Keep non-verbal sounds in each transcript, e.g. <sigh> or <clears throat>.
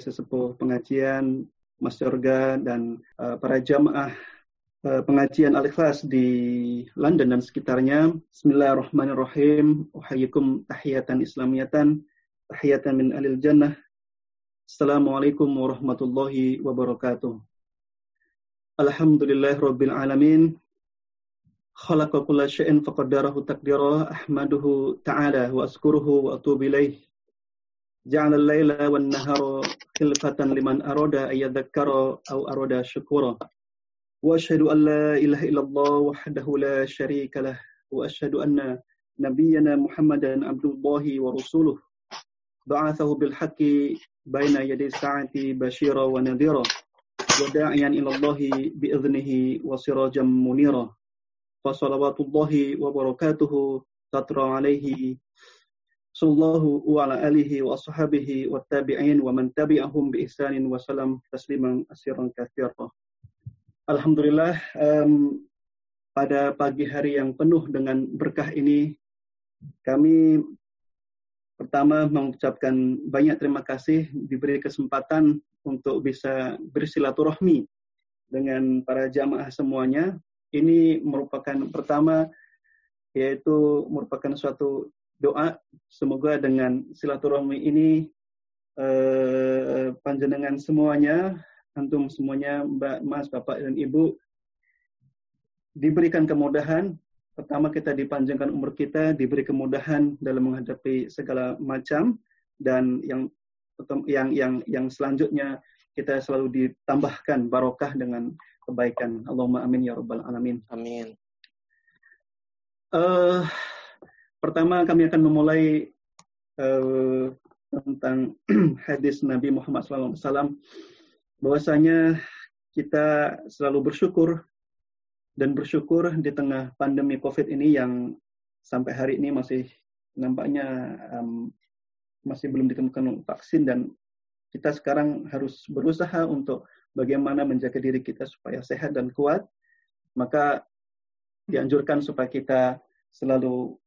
sesepuh pengajian Mas Yorga dan uh, para jamaah uh, pengajian Al-Ikhlas di London dan sekitarnya. Bismillahirrahmanirrahim. Uhayikum tahiyatan islamiyatan, tahiyatan min alil jannah. Assalamualaikum warahmatullahi wabarakatuh. Alhamdulillah rabbil alamin. Khalaqa kulla syai'in faqaddarahu taqdira. Ahmaduhu ta'ala wa askuruhu wa atubu. جعل الليل والنهار خلفة لمن أراد أن يذكر أو أراد شكورا. وأشهد أن لا إله إلا الله وحده لا شريك له. وأشهد أن نبينا محمدا عبد الله ورسوله. بعثه بالحق بين يدي الساعة بشيرا ونذيرا. وداعيا إلى الله بإذنه وسراجا منيرا. فصلوات الله وبركاته تطرى عليه sallallahu ala alihi tabi'in wa man tabi'ahum bi ihsanin wa salam. Alhamdulillah um, pada pagi hari yang penuh dengan berkah ini kami pertama mengucapkan banyak terima kasih diberi kesempatan untuk bisa bersilaturahmi dengan para jamaah semuanya. Ini merupakan pertama yaitu merupakan suatu doa semoga dengan silaturahmi ini eh, panjenengan semuanya, antum semuanya, Mbak, Mas, Bapak dan Ibu diberikan kemudahan. Pertama kita dipanjangkan umur kita, diberi kemudahan dalam menghadapi segala macam dan yang yang yang yang selanjutnya kita selalu ditambahkan barokah dengan kebaikan. Allahumma amin ya rabbal alamin. Amin. Uh, Pertama kami akan memulai uh, tentang <clears throat> hadis Nabi Muhammad SAW bahwasanya kita selalu bersyukur dan bersyukur di tengah pandemi COVID ini yang sampai hari ini masih nampaknya um, masih belum ditemukan vaksin dan kita sekarang harus berusaha untuk bagaimana menjaga diri kita supaya sehat dan kuat. Maka dianjurkan supaya kita selalu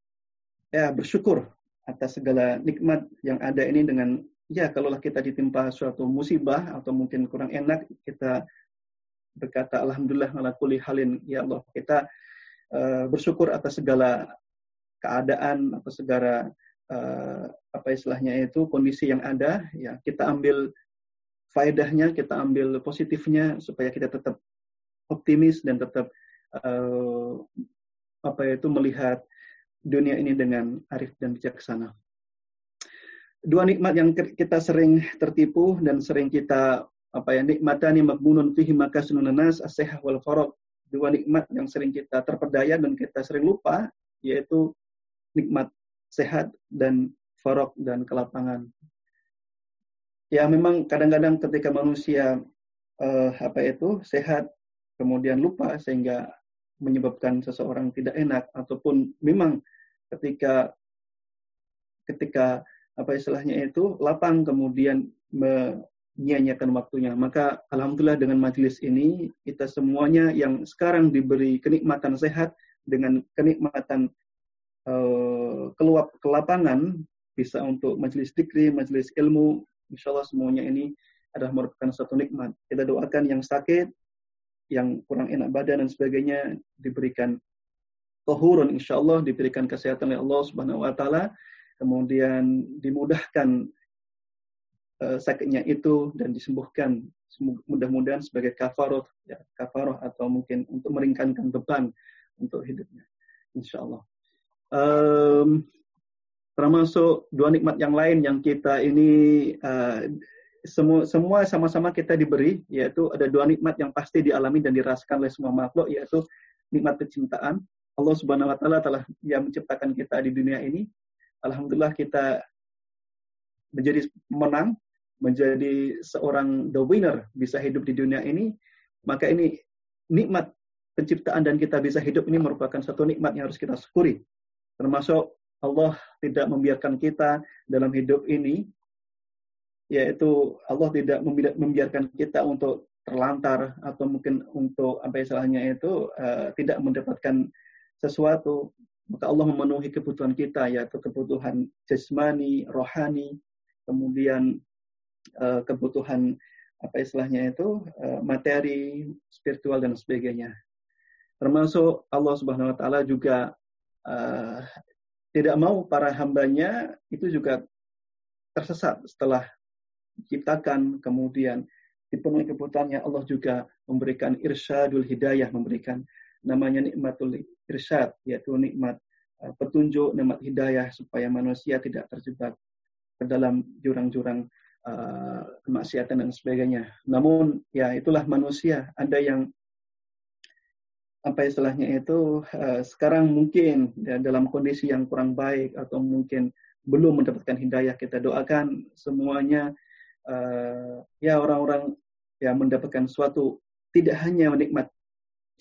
ya bersyukur atas segala nikmat yang ada ini dengan ya kalaulah kita ditimpa suatu musibah atau mungkin kurang enak kita berkata alhamdulillah ala kulli halin. Ya Allah kita uh, bersyukur atas segala keadaan atau segala uh, apa istilahnya itu kondisi yang ada. Ya kita ambil faedahnya kita ambil positifnya supaya kita tetap optimis dan tetap uh, apa itu melihat dunia ini dengan arif dan bijaksana. Dua nikmat yang kita sering tertipu dan sering kita apa ya nikmatani makbunun fihi makasunun nas as wal faraq. Dua nikmat yang sering kita terpedaya dan kita sering lupa yaitu nikmat sehat dan farok dan kelapangan. Ya memang kadang-kadang ketika manusia uh, apa itu sehat kemudian lupa sehingga menyebabkan seseorang tidak enak ataupun memang ketika ketika apa istilahnya itu lapang kemudian menyanyiakan waktunya. Maka alhamdulillah dengan majelis ini kita semuanya yang sekarang diberi kenikmatan sehat dengan kenikmatan uh, keluar ke lapangan bisa untuk majelis dikri, majelis ilmu, insya Allah semuanya ini adalah merupakan satu nikmat. Kita doakan yang sakit, yang kurang enak badan dan sebagainya diberikan tohurun insya Allah diberikan kesehatan oleh Allah Subhanahu Wa Taala. Kemudian dimudahkan uh, sakitnya itu dan disembuhkan mudah-mudahan sebagai kafaroh ya kafaroh atau mungkin untuk meringankan beban untuk hidupnya insya Allah um, termasuk dua nikmat yang lain yang kita ini uh, semua semua sama-sama kita diberi yaitu ada dua nikmat yang pasti dialami dan dirasakan oleh semua makhluk yaitu nikmat penciptaan Allah Subhanahu wa taala telah yang menciptakan kita di dunia ini. Alhamdulillah kita menjadi menang, menjadi seorang the winner, bisa hidup di dunia ini, maka ini nikmat penciptaan dan kita bisa hidup ini merupakan satu nikmat yang harus kita syukuri. Termasuk Allah tidak membiarkan kita dalam hidup ini, yaitu Allah tidak membiarkan kita untuk terlantar atau mungkin untuk apa istilahnya itu uh, tidak mendapatkan sesuatu maka Allah memenuhi kebutuhan kita yaitu kebutuhan jasmani, rohani, kemudian uh, kebutuhan apa istilahnya itu uh, materi, spiritual dan sebagainya. Termasuk Allah Subhanahu wa taala juga uh, tidak mau para hambanya itu juga tersesat setelah diciptakan kemudian dipenuhi kebutuhannya Allah juga memberikan irsyadul hidayah memberikan namanya nikmatul irsyad yaitu nikmat uh, petunjuk nikmat hidayah supaya manusia tidak terjebak ke dalam jurang-jurang uh, kemaksiatan dan sebagainya. Namun ya itulah manusia. Ada yang apa istilahnya itu uh, sekarang mungkin ya, dalam kondisi yang kurang baik atau mungkin belum mendapatkan hidayah kita doakan semuanya uh, ya orang-orang ya mendapatkan suatu tidak hanya menikmat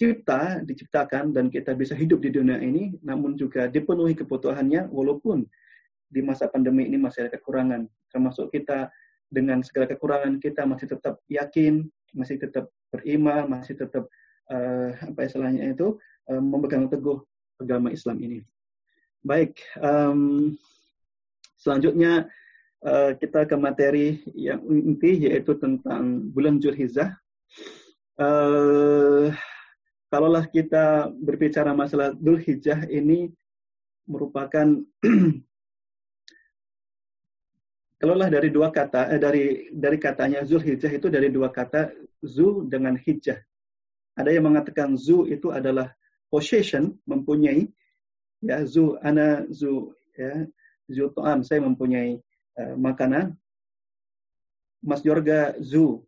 cipta diciptakan dan kita bisa hidup di dunia ini namun juga dipenuhi kebutuhannya walaupun di masa pandemi ini masih ada kekurangan. Termasuk kita dengan segala kekurangan kita masih tetap yakin masih tetap beriman masih tetap uh, apa istilahnya itu uh, memegang teguh agama Islam ini. Baik um, selanjutnya uh, kita ke materi yang inti yaitu tentang bulan Zulhijjah. Uh, kalaulah kita berbicara masalah Zulhijjah ini merupakan <clears throat> kalaulah dari dua kata eh, dari dari katanya Zulhijjah itu dari dua kata zu dengan hijjah. Ada yang mengatakan zu itu adalah possession, mempunyai ya zu ana zu ya zu to'am saya mempunyai uh, makanan. Mas Yorga zu.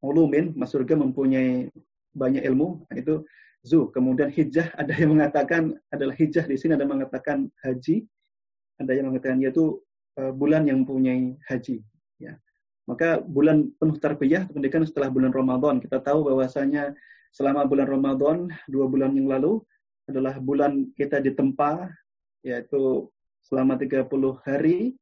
Ulumin Mas Yorga mempunyai banyak ilmu. Nah, itu zu. Kemudian hijjah ada yang mengatakan adalah hijjah di sini ada yang mengatakan haji. Ada yang mengatakan yaitu uh, bulan yang mempunyai haji. Ya. Maka bulan penuh tarbiyah pendidikan setelah bulan Ramadan kita tahu bahwasanya selama bulan Ramadan dua bulan yang lalu adalah bulan kita ditempa yaitu selama 30 hari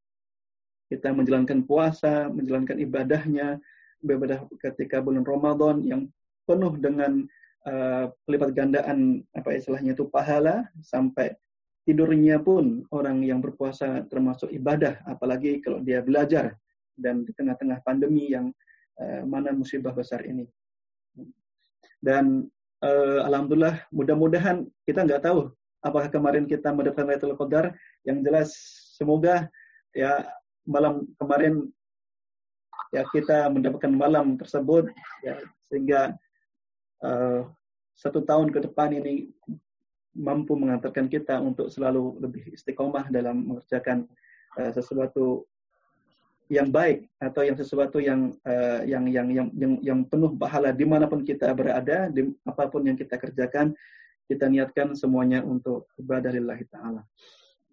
kita menjalankan puasa, menjalankan ibadahnya, ibadah ketika bulan Ramadan yang penuh dengan uh, gandaan apa istilahnya itu pahala sampai tidurnya pun orang yang berpuasa termasuk ibadah apalagi kalau dia belajar dan di tengah-tengah pandemi yang uh, mana musibah besar ini. Dan uh, alhamdulillah mudah-mudahan kita nggak tahu apakah kemarin kita mendapatkan Lailatul yang jelas semoga ya malam kemarin ya kita mendapatkan malam tersebut ya sehingga uh, satu tahun ke depan ini mampu mengantarkan kita untuk selalu lebih istiqomah dalam mengerjakan uh, sesuatu yang baik atau yang sesuatu yang uh, yang, yang yang yang yang penuh pahala di mana pun kita berada, di apa pun yang kita kerjakan, kita niatkan semuanya untuk ibadah lillahi taala.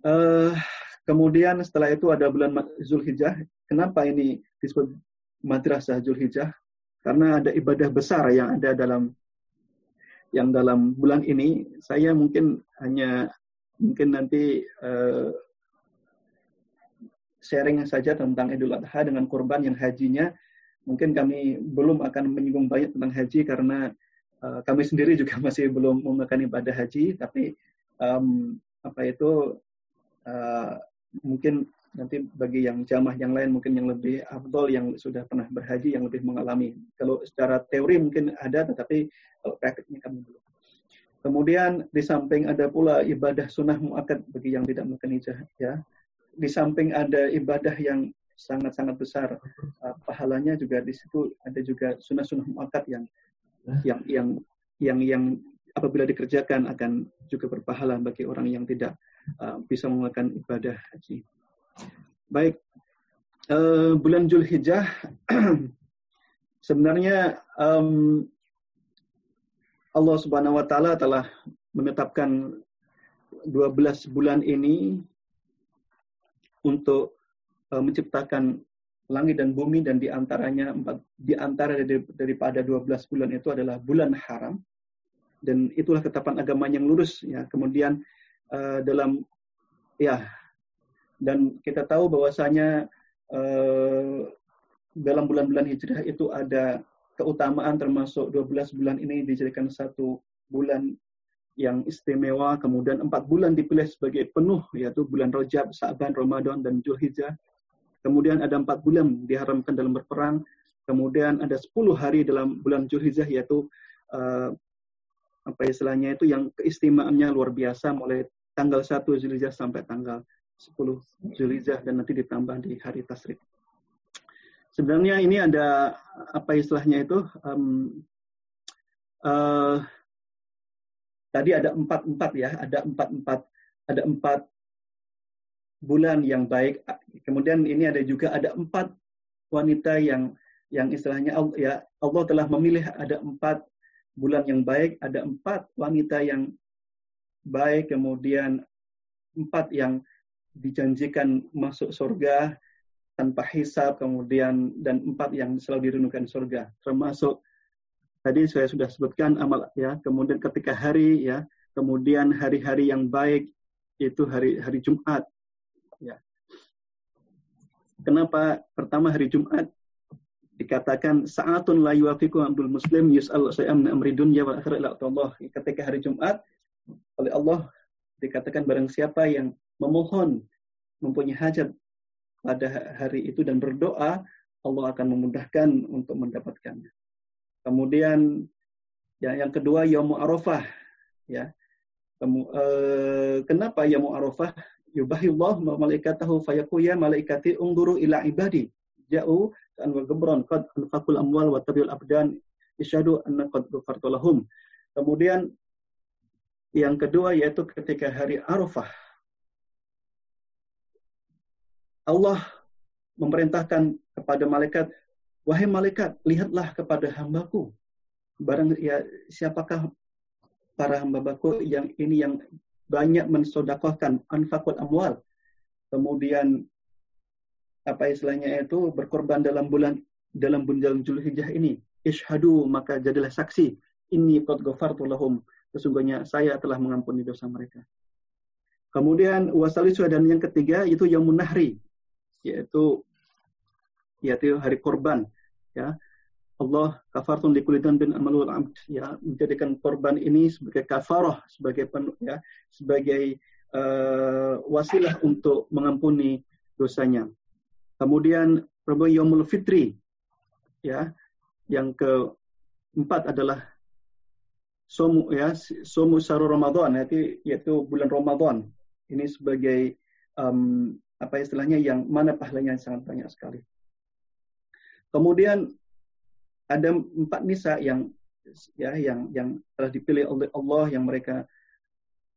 Uh, Kemudian setelah itu ada bulan Zulhijjah. Kenapa ini disebut madrasah Zulhijjah? Karena ada ibadah besar yang ada dalam yang dalam bulan ini. Saya mungkin hanya mungkin nanti uh, sharing saja tentang Idul Adha dengan kurban yang hajinya. Mungkin kami belum akan menyinggung banyak tentang haji karena uh, kami sendiri juga <laughs> masih belum memakan ibadah haji. Tapi um, apa itu uh, mungkin nanti bagi yang jamaah yang lain mungkin yang lebih afdol yang sudah pernah berhaji yang lebih mengalami. Kalau secara teori mungkin ada tetapi kalau praktiknya kami belum. Kemudian di samping ada pula ibadah sunnah muakkad bagi yang tidak melakukan hijrah ya. Di samping ada ibadah yang sangat-sangat besar uh, pahalanya juga di situ ada juga sunnah-sunnah muakkad yang yang yang yang yang apabila dikerjakan akan juga berpahala bagi orang yang tidak uh, bisa melakukan ibadah haji. Baik, uh, bulan Julhijjah <clears throat> sebenarnya um, Allah Subhanahu Wa Taala telah menetapkan 12 bulan ini untuk uh, menciptakan langit dan bumi dan di antaranya empat di antara dari, daripada 12 bulan itu adalah bulan haram dan itulah ketetapan agama yang lurus ya kemudian uh, dalam ya dan kita tahu bahwasanya uh, dalam bulan-bulan hijrah itu ada keutamaan termasuk 12 bulan ini dijadikan satu bulan yang istimewa, kemudian empat bulan dipilih sebagai penuh, yaitu bulan Rajab, Sa'ban, Ramadan, dan Julhijjah. Kemudian ada empat bulan diharamkan dalam berperang, kemudian ada sepuluh hari dalam bulan Julhijjah, yaitu uh, apa istilahnya itu yang keistimewaannya luar biasa mulai tanggal 1 Zulhijjah sampai tanggal 10 Zulhijjah dan nanti ditambah di hari Tasrik. Sebenarnya ini ada apa istilahnya itu um, uh, tadi ada empat empat ya, ada empat empat, ada empat bulan yang baik. Kemudian ini ada juga ada empat wanita yang yang istilahnya ya Allah telah memilih ada empat bulan yang baik, ada empat wanita yang baik, kemudian empat yang dijanjikan masuk surga tanpa hisab, kemudian dan empat yang selalu dirindukan surga, termasuk Tadi saya sudah sebutkan amal ya. Kemudian ketika hari ya, kemudian hari-hari yang baik itu hari hari Jumat. Ya. Kenapa pertama hari Jumat dikatakan saatun la yuafiqu muslim yus'al sa'am min amri dunya wal akhirah Allah. Ketika hari Jumat oleh Allah dikatakan barang siapa yang memohon mempunyai hajat pada hari itu dan berdoa Allah akan memudahkan untuk mendapatkannya. Kemudian ya, yang kedua Yaumul Arafah ya. Kemu, eh, kenapa Yaumul Arafah? Yubahillah malaikatahu fayaquya malaikati ungduru ila ibadi. Ja'u an wa gebron qad anfaqul amwal wa tabiul abdan isyadu anna qad ghafartu lahum. Kemudian yang kedua yaitu ketika hari Arafah. Allah memerintahkan kepada malaikat Wahai malaikat, lihatlah kepada hambaku. Barang ya siapakah para hambaku yang ini yang banyak mensodakohkan anfakul amwal. Kemudian apa istilahnya itu berkorban dalam bulan dalam bulan Zulhijjah ini. Ishadu maka jadilah saksi. Ini qad ghafartu lahum. Sesungguhnya saya telah mengampuni dosa mereka. Kemudian wasalisu dan yang ketiga itu yang munahri yaitu yaitu hari korban ya Allah kafartun likulidan bin amalul amd ya menjadikan korban ini sebagai kafarah sebagai pen, ya sebagai uh, wasilah untuk mengampuni dosanya. Kemudian Rabu Yomul Fitri ya yang keempat adalah somu ya somu saru Ramadan yaitu, yaitu bulan Ramadan. Ini sebagai um, apa istilahnya yang mana pahalanya sangat banyak sekali. Kemudian ada empat nisa yang ya yang yang telah dipilih oleh Allah yang mereka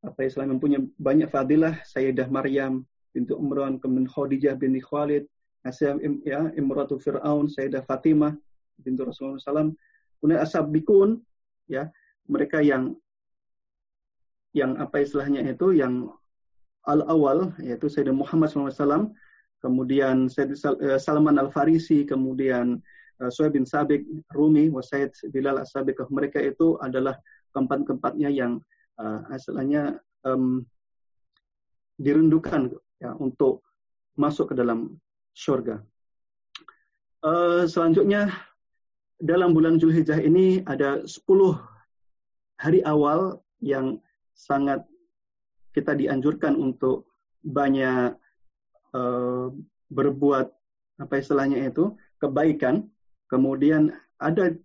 apa Islam mempunyai banyak fadilah Sayyidah Maryam bintu Umran kemudian Khadijah binti Khalid Asyam ya Imratu Fir'aun Sayyidah Fatimah bintu Rasulullah SAW kemudian Asab Bikun ya mereka yang yang apa istilahnya itu yang al awal yaitu Sayyidina Muhammad SAW kemudian Said eh, Salman Al Farisi, kemudian uh, Suhaib bin Sabik, Rumi, Wasaid Bilal As-Sabiqah. Mereka itu adalah keempat-keempatnya yang uh, asalnya um, dirindukan ya, untuk masuk ke dalam surga. Uh, selanjutnya dalam bulan Zulhijjah ini ada 10 hari awal yang sangat kita dianjurkan untuk banyak uh, berbuat apa istilahnya itu kebaikan. Kemudian ada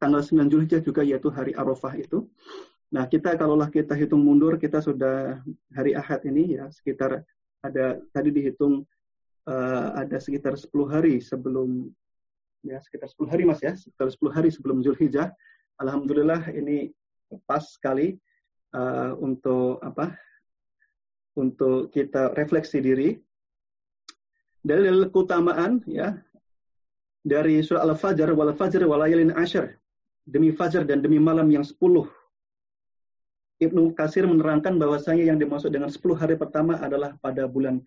tanggal 9 Zulhijjah juga yaitu hari Arafah itu. Nah, kita kalaulah kita hitung mundur, kita sudah hari Ahad ini ya sekitar ada tadi dihitung uh, ada sekitar 10 hari sebelum ya sekitar 10 hari Mas ya, sekitar 10 hari sebelum Zulhijjah. Alhamdulillah ini pas sekali uh, untuk apa? Untuk kita refleksi diri dalil keutamaan ya dari surah Al-Fajr wal fajr wal layalin demi fajar dan demi malam yang sepuluh. Ibnu Kasir menerangkan bahwasanya yang dimaksud dengan sepuluh hari pertama adalah pada bulan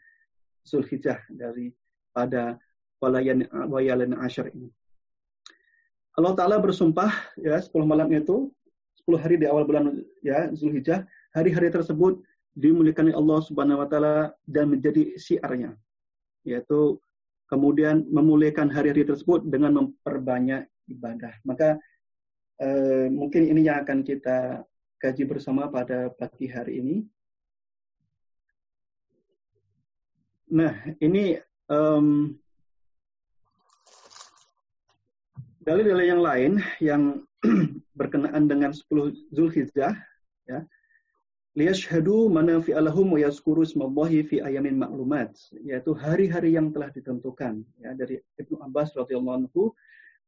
Zulhijjah dari pada walayalin asyr ini. Allah Ta'ala bersumpah ya 10 malam itu 10 hari di awal bulan ya Zulhijjah hari-hari tersebut dimuliakan Allah Subhanahu wa taala dan menjadi syiarnya yaitu kemudian memuliakan hari-hari tersebut dengan memperbanyak ibadah. Maka eh, mungkin ini yang akan kita kaji bersama pada pagi hari ini. Nah, ini um, dalil-dalil yang lain yang <clears throat> berkenaan dengan 10 Zulhijjah ya. Liyashhadu manafi'alahum wa yazkuru ismallahi fi ayamin ma'lumat yaitu hari-hari yang telah ditentukan ya dari Ibnu Abbas radhiyallahu anhu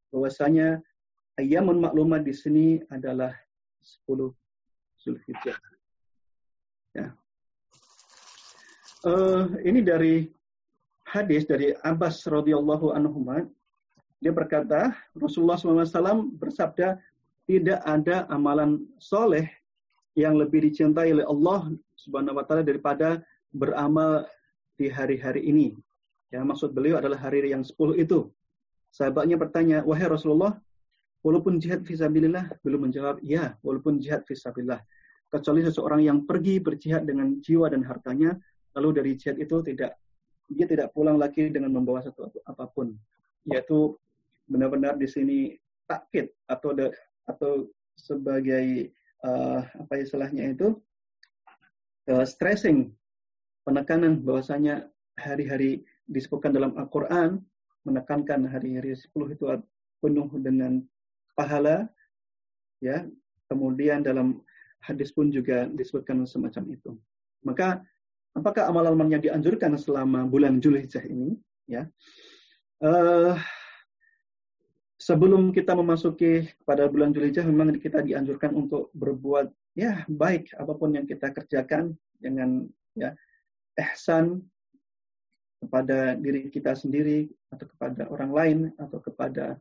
bahwasanya ayamun maklumat di sini adalah 10 Zulhijjah. Ya. Uh, ini dari hadis dari Abbas radhiyallahu anhu dia berkata Rasulullah SAW bersabda tidak ada amalan soleh yang lebih dicintai oleh Allah Subhanahu Wa Taala daripada beramal di hari-hari ini. Ya maksud beliau adalah hari yang 10 itu. Sahabatnya bertanya, wahai Rasulullah, Walaupun jihad fisabilillah belum menjawab, ya, walaupun jihad fisabilillah. Kecuali seseorang yang pergi berjihad dengan jiwa dan hartanya, lalu dari jihad itu tidak dia tidak pulang lagi dengan membawa sesuatu apa pun. Yaitu benar-benar di sini takkit atau atau sebagai uh, apa istilahnya itu uh, stressing penekanan bahwasanya hari-hari disebutkan dalam Al-Qur'an menekankan hari-hari 10 itu penuh dengan pahala ya. Kemudian dalam hadis pun juga disebutkan semacam itu. Maka apakah amal-amal yang dianjurkan selama bulan Zulhijjah ini? Ya. Uh, sebelum kita memasuki pada bulan Zulhijjah memang kita dianjurkan untuk berbuat ya baik apa pun yang kita kerjakan dengan ya ihsan kepada diri kita sendiri atau kepada orang lain atau kepada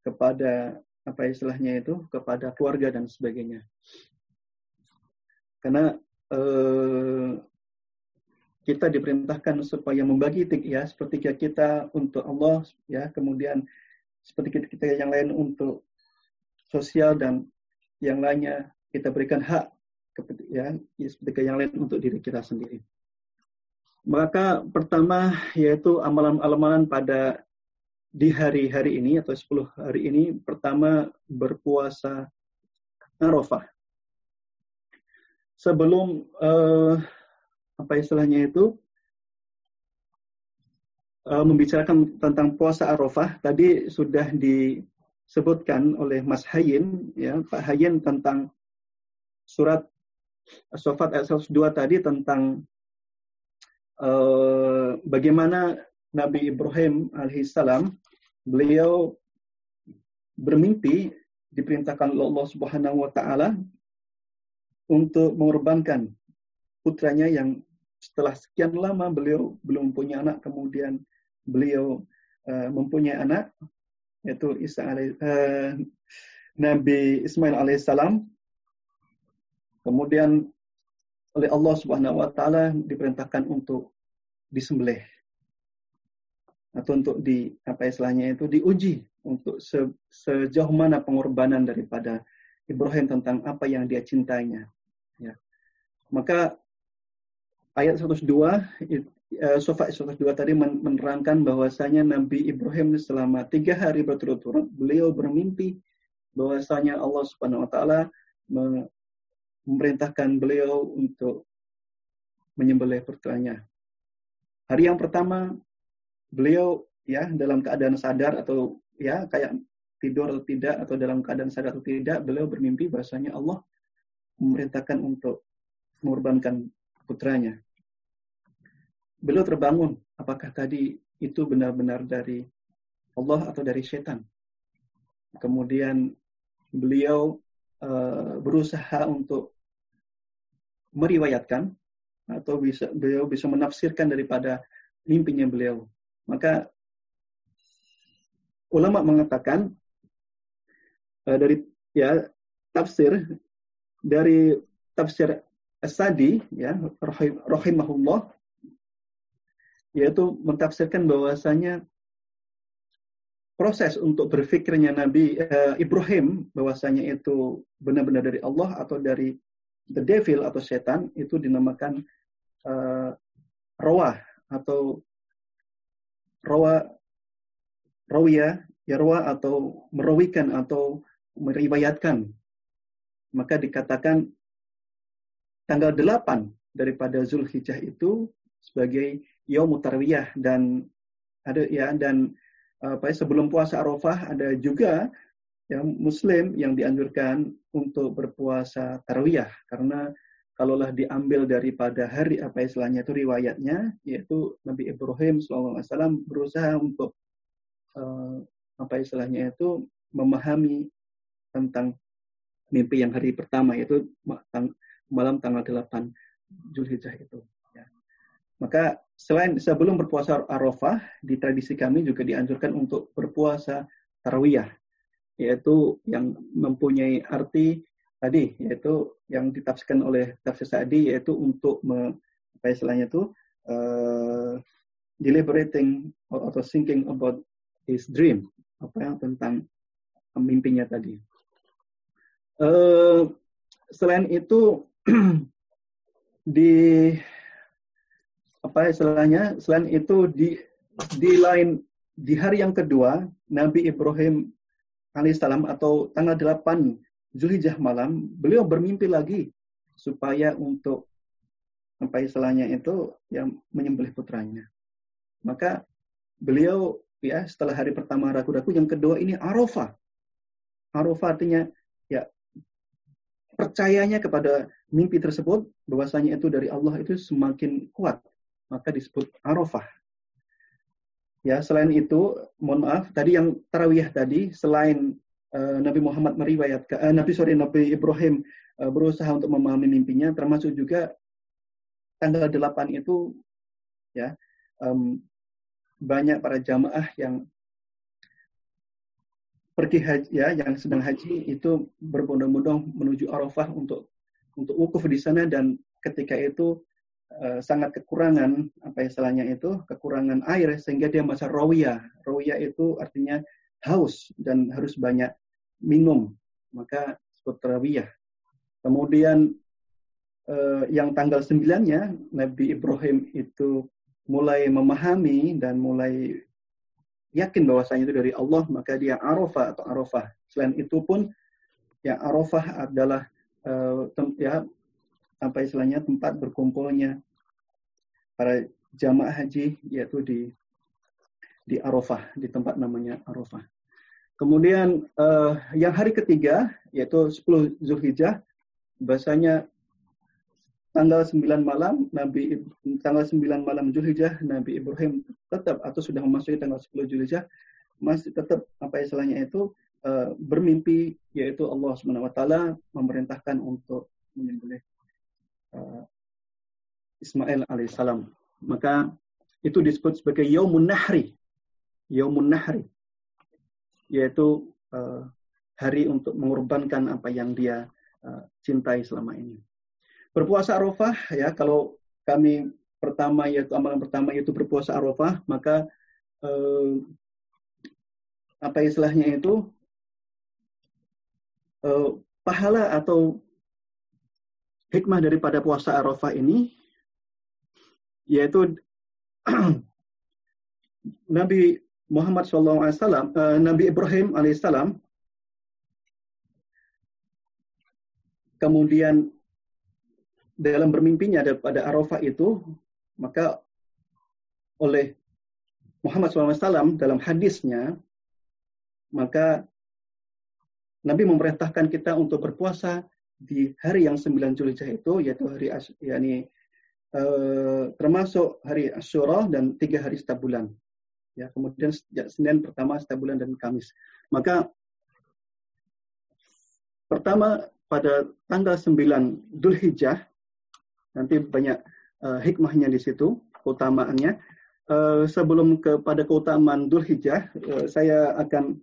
kepada apa istilahnya itu kepada keluarga dan sebagainya. Karena eh, kita diperintahkan supaya membagi ya seperti kita untuk Allah ya kemudian seperti kita, kita yang lain untuk sosial dan yang lainnya kita berikan hak ya seperti yang lain untuk diri kita sendiri. Maka pertama yaitu amalan-amalan pada di hari-hari ini atau 10 hari ini pertama berpuasa Arafah. Sebelum uh, apa istilahnya itu uh, membicarakan tentang puasa Arafah tadi sudah disebutkan oleh Mas Hayin ya Pak Hayin tentang surat Sofat ayat 102 tadi tentang uh, bagaimana Nabi Ibrahim alaihissalam beliau bermimpi diperintahkan oleh Allah Subhanahu wa taala untuk mengorbankan putranya yang setelah sekian lama beliau belum punya anak kemudian beliau uh, mempunyai anak yaitu Isa uh, Nabi Ismail alaihissalam kemudian oleh Allah Subhanahu wa taala diperintahkan untuk disembelih atau untuk di apa istilahnya itu diuji untuk se, sejauh mana pengorbanan daripada Ibrahim tentang apa yang dia cintainya. Ya. Maka ayat 102 uh, Sofa 102 tadi menerangkan bahwasanya Nabi Ibrahim selama tiga hari berturut-turut beliau bermimpi bahwasanya Allah Subhanahu Wa Taala memerintahkan beliau untuk menyembelih putranya. Hari yang pertama beliau ya dalam keadaan sadar atau ya kayak tidur atau tidak atau dalam keadaan sadar atau tidak beliau bermimpi bahasanya Allah memerintahkan untuk mengorbankan putranya. Beliau terbangun, apakah tadi itu benar-benar dari Allah atau dari setan? Kemudian beliau uh, berusaha untuk meriwayatkan atau bisa beliau bisa menafsirkan daripada mimpinya beliau maka ulama mengatakan uh, dari ya tafsir dari tafsir As-Sadi ya rahimahullah yaitu mentafsirkan bahwasanya proses untuk berfikirnya Nabi uh, Ibrahim bahwasanya itu benar-benar dari Allah atau dari the devil atau setan itu dinamakan uh, rawah atau rawa rawiya yarwa atau merawikan atau meriwayatkan. Maka dikatakan tanggal 8 daripada Zulhijjah itu sebagai Yaumut Tarwiyah dan ada ya dan apa ya, sebelum puasa Arafah ada juga yang muslim yang dianjurkan untuk berpuasa tarawiyah karena kalaulah diambil daripada hari apa istilahnya itu riwayatnya yaitu Nabi Ibrahim SAW berusaha untuk uh, apa istilahnya itu memahami tentang mimpi yang hari pertama yaitu malam tanggal 8 Zulhijjah itu. Maka selain sebelum berpuasa Arafah, di tradisi kami juga dianjurkan untuk berpuasa Tarawiyah, yaitu yang mempunyai arti tadi, yaitu yang ditafsirkan oleh tafsir Sa'di, yaitu untuk me, apa istilahnya itu uh, deliberating atau thinking about his dream, apa yang tentang mimpinya tadi. Uh, selain itu <clears throat> di apa istilahnya? Selain itu di di lain di hari yang kedua Nabi Ibrahim alaihissalam atau tanggal 8 Zulhijjah malam beliau bermimpi lagi supaya untuk apa istilahnya itu yang menyembelih putranya. Maka beliau ya setelah hari pertama ragu-ragu yang kedua ini Arafah. Arafah artinya ya percayanya kepada mimpi tersebut bahwasanya itu dari Allah itu semakin kuat maka disebut arafah. Ya selain itu mohon maaf tadi yang tarawih tadi selain uh, Nabi Muhammad meriwayatkan uh, Nabi sorry Nabi Ibrahim uh, berusaha untuk memahami mimpinya termasuk juga tanggal 8 itu ya um, banyak para jamaah yang pergi haji ya yang sedang haji itu berbondong-bondong menuju Arafah untuk untuk wukuf di sana dan ketika itu uh, sangat kekurangan apa istilahnya itu kekurangan air sehingga dia masa rawiyah. Rawiyah itu artinya haus dan harus banyak minum. Maka disebut rawiyah. Kemudian uh, yang tanggal sembilannya Nabi Ibrahim itu mulai memahami dan mulai yakin bahwasanya itu dari Allah, maka dia arafah atau arafah. Selain itu pun, ya arafah adalah uh, tem, ya apa istilahnya tempat berkumpulnya para jamaah haji yaitu di di Arafah di tempat namanya Arafah. Kemudian uh, yang hari ketiga yaitu 10 Zulhijjah bahasanya tanggal 9 malam Nabi tanggal 9 malam Zulhijjah Nabi Ibrahim tetap atau sudah memasuki tanggal 10 Zulhijjah masih tetap apa istilahnya itu uh, bermimpi yaitu Allah Subhanahu wa taala memerintahkan untuk menyembelih uh, Ismail alaihissalam. Maka itu disebut sebagai Yaumun Nahri. Yaumun Nahri. Yaitu uh, hari untuk mengorbankan apa yang dia uh, cintai selama ini. Berpuasa Arafah ya kalau kami pertama yaitu amalan pertama yaitu berpuasa Arafah maka eh, apa istilahnya itu eh, pahala atau hikmah daripada puasa Arafah ini yaitu <clears throat> Nabi Muhammad SAW, uh, Nabi Ibrahim alaihissalam, kemudian dalam bermimpinya pada Arafah itu, maka oleh Muhammad SAW dalam hadisnya, maka Nabi memerintahkan kita untuk berpuasa di hari yang sembilan Zulhijjah itu, yaitu hari yakni uh, termasuk hari Asyura dan tiga hari setiap bulan. Ya, kemudian Senin pertama setiap bulan dan Kamis. Maka pertama pada tanggal 9 Dzulhijjah Nanti banyak uh, hikmahnya di situ, keutamaannya. Uh, sebelum kepada keutamaan Dhul Hijjah, uh, saya akan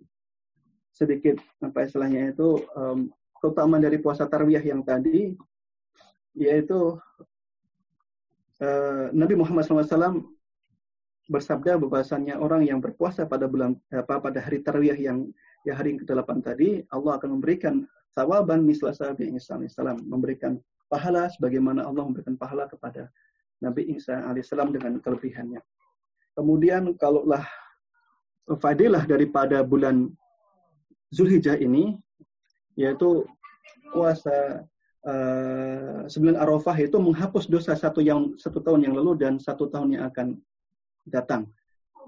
sedikit apa istilahnya itu um, keutamaan dari puasa tarwiyah yang tadi, yaitu uh, Nabi Muhammad SAW bersabda bahwasannya orang yang berpuasa pada bulan apa pada hari tarwiyah yang ya hari ke-8 tadi Allah akan memberikan sawaban misla sabi Isa memberikan pahala sebagaimana Allah memberikan pahala kepada Nabi Isa alaihissalam dengan kelebihannya. Kemudian kalaulah fadilah daripada bulan Zulhijjah ini yaitu puasa uh, sembilan Arafah itu menghapus dosa satu yang satu tahun yang lalu dan satu tahun yang akan datang.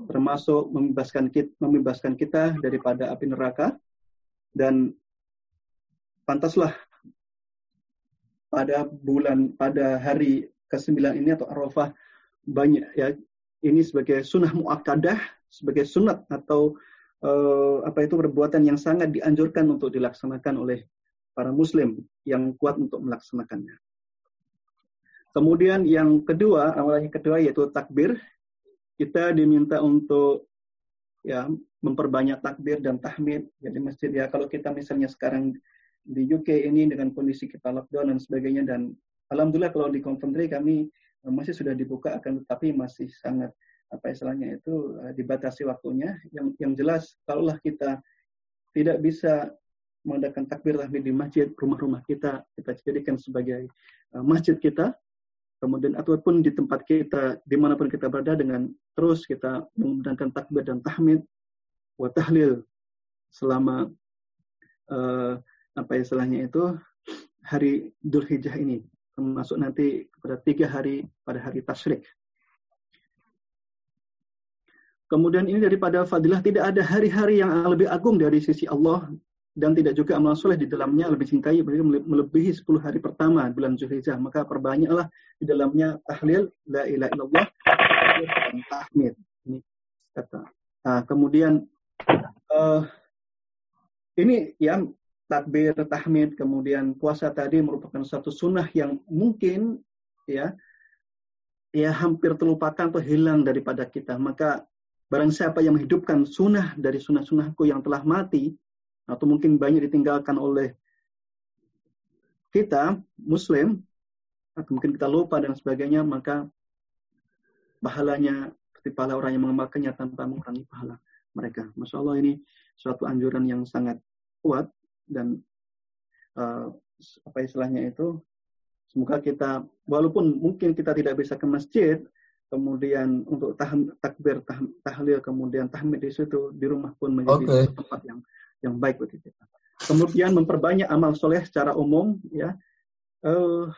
Termasuk membebaskan kita, membebaskan kita daripada api neraka. Dan pantaslah pada bulan pada hari ke-9 ini atau Arafah banyak ya ini sebagai sunnah muakkadah sebagai sunat atau uh, apa itu perbuatan yang sangat dianjurkan untuk dilaksanakan oleh para muslim yang kuat untuk melaksanakannya. Kemudian yang kedua, awalnya kedua yaitu takbir. Kita diminta untuk ya memperbanyak takbir dan tahmid ya di masjid. Ya kalau kita misalnya sekarang di UK ini dengan kondisi kita lockdown dan sebagainya dan alhamdulillah kalau di Coventry kami eh, masih sudah dibuka akan tetapi masih sangat apa istilahnya itu uh, dibatasi waktunya. Yang yang jelas kalaulah kita tidak bisa mengadakan takbir tahmid di masjid rumah-rumah kita kita jadikan sebagai uh, masjid kita kemudian ataupun di tempat kita di mana pun kita berada dengan terus kita menggunakan takbir dan tahmid wa tahlil selama uh, apa istilahnya itu hari Dhul Hijjah ini termasuk nanti pada tiga hari pada hari tasyrik. Kemudian ini daripada fadilah tidak ada hari-hari yang lebih agung dari sisi Allah dan tidak juga amal soleh di dalamnya lebih cintai melebihi 10 hari pertama bulan Zulhijjah maka perbanyaklah di dalamnya tahlil la ilaha illallah tahmid. Ini kata. Nah, kemudian uh, ini ya takbir tahmid kemudian puasa tadi merupakan satu sunnah yang mungkin ya ya hampir terlupakan atau hilang daripada kita. Maka barang siapa yang menghidupkan sunnah dari sunnah-sunnahku yang telah mati atau mungkin banyak ditinggalkan oleh kita muslim atau mungkin kita lupa dan sebagainya maka pahalanya seperti pahala orang yang mengamalkannya tanpa mengurangi pahala mereka. Masya Allah ini suatu anjuran yang sangat kuat dan uh, apa istilahnya itu semoga kita walaupun mungkin kita tidak bisa ke masjid kemudian untuk tah, takbir tah, tahlil kemudian tahmid di situ di rumah pun menjadi okay. tempat yang yang baik bagi kita. Kemudian memperbanyak amal soleh secara umum, ya, uh,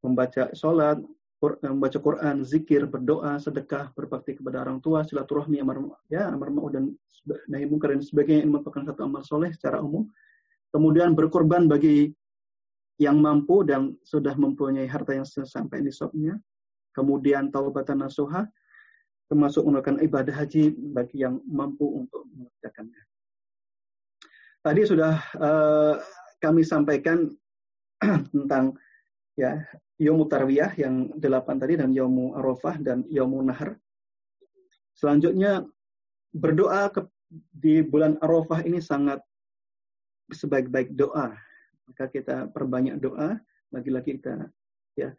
membaca sholat, membaca Quran, zikir, berdoa, sedekah, berbakti kepada orang tua, silaturahmi, amar ya amar ma'ruf dan nahi mungkar dan sebagainya ini merupakan satu amal soleh secara umum. Kemudian berkorban bagi yang mampu dan sudah mempunyai harta yang sampai nisabnya. Kemudian taubatan nasuha, termasuk melakukan ibadah haji bagi yang mampu untuk mengerjakannya. Tadi sudah uh, kami sampaikan <clears throat> tentang ya Yomu Tarwiyah yang delapan tadi dan Yomu Arafah dan Yomu Nahar. Selanjutnya berdoa ke, di bulan Arafah ini sangat sebaik-baik doa. Maka kita perbanyak doa, lagi-lagi kita ya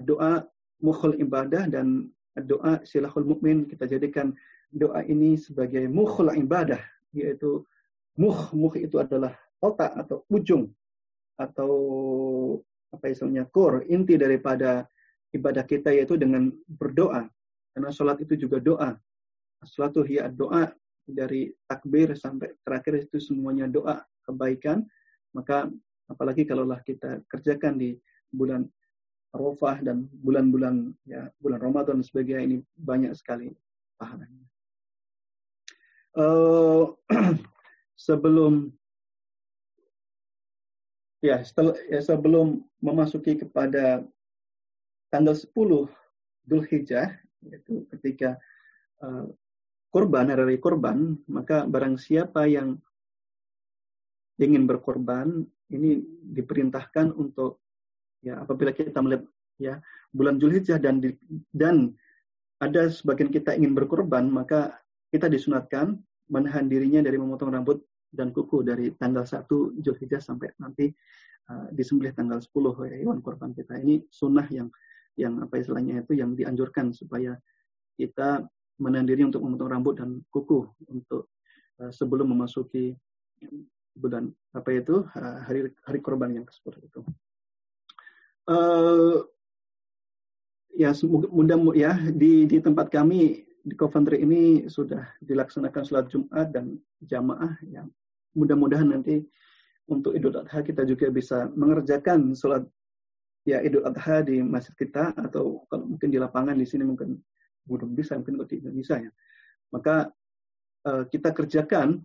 doa mukhul ibadah dan doa silahul mukmin kita jadikan doa ini sebagai mukhul ibadah yaitu muh muh itu adalah otak atau ujung atau apa istilahnya core inti daripada ibadah kita yaitu dengan berdoa. Karena sholat itu juga doa. Sholat itu doa. Dari takbir sampai terakhir itu semuanya doa kebaikan. Maka apalagi kalaulah kita kerjakan di bulan Arafah dan bulan-bulan ya bulan Ramadan dan sebagainya ini banyak sekali pahalanya. Uh, <clears throat> sebelum ya setelah ya, sebelum memasuki kepada tanggal 10 Dhul Hijjah yaitu ketika uh, kurban hari kurban maka barang siapa yang ingin berkorban ini diperintahkan untuk ya apabila kita melihat ya bulan Zulhijjah dan di, dan ada sebagian kita ingin berkorban maka kita disunatkan menahan dirinya dari memotong rambut dan kuku dari tanggal 1 Zulhijjah sampai nanti uh, disembelih tanggal 10 ya, hewan korban kita. Ini sunnah yang yang apa istilahnya itu yang dianjurkan supaya kita menahan diri untuk memotong rambut dan kuku untuk uh, sebelum memasuki bulan apa itu uh, hari hari korban yang seperti itu. Uh, ya mudah ya di di tempat kami di Coventry ini sudah dilaksanakan sholat Jumat dan jamaah yang mudah-mudahan nanti untuk Idul Adha kita juga bisa mengerjakan sholat ya Idul Adha di masjid kita atau kalau mungkin di lapangan di sini mungkin belum bisa mungkin kalau di Indonesia ya. Maka uh, kita kerjakan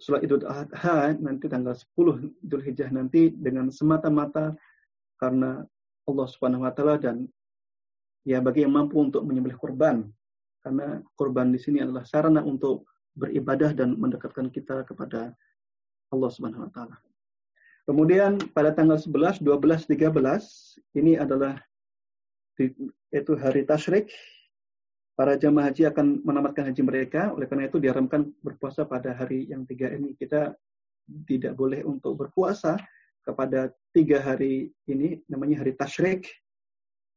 sholat Idul Adha nanti tanggal 10 Idul Hijjah nanti dengan semata-mata karena Allah Subhanahu wa taala dan ya bagi yang mampu untuk menyembelih korban karena korban di sini adalah sarana untuk beribadah dan mendekatkan kita kepada Allah Subhanahu wa taala. Kemudian pada tanggal 11, 12, 13 ini adalah itu hari tasyrik. Para jamaah haji akan menamatkan haji mereka. Oleh karena itu diharamkan berpuasa pada hari yang tiga ini. Kita tidak boleh untuk berpuasa kepada tiga hari ini namanya hari tasyrik.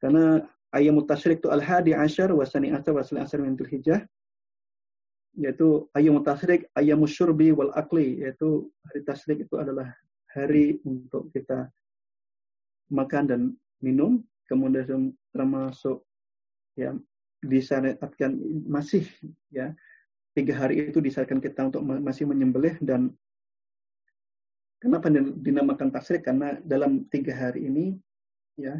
Karena ayam tasyrik itu al-hadi asyar wasani asar wasani asar min hijjah. Yaitu ayam tasyrik ayam syurbi wal akli yaitu hari tasyrik itu adalah hari untuk kita makan dan minum, kemudian termasuk ya disyariatkan masih ya tiga hari itu disyariatkan kita untuk masih menyembelih dan kenapa dinamakan tasrik karena dalam tiga hari ini ya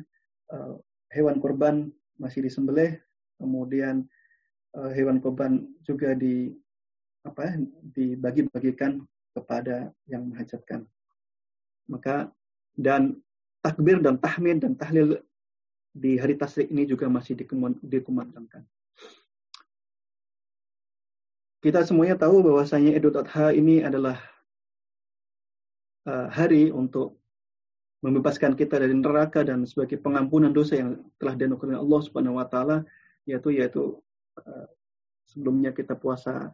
uh, hewan korban masih disembelih kemudian uh, hewan korban juga di apa dibagi-bagikan kepada yang menghajatkan maka dan takbir dan tahmid dan tahlil di hari tasrik ini juga masih dikumandangkan. Kita semuanya tahu bahwasanya Idul Adha ini adalah uh, hari untuk membebaskan kita dari neraka dan sebagai pengampunan dosa yang telah dianugerahkan Allah Subhanahu wa taala yaitu yaitu uh, sebelumnya kita puasa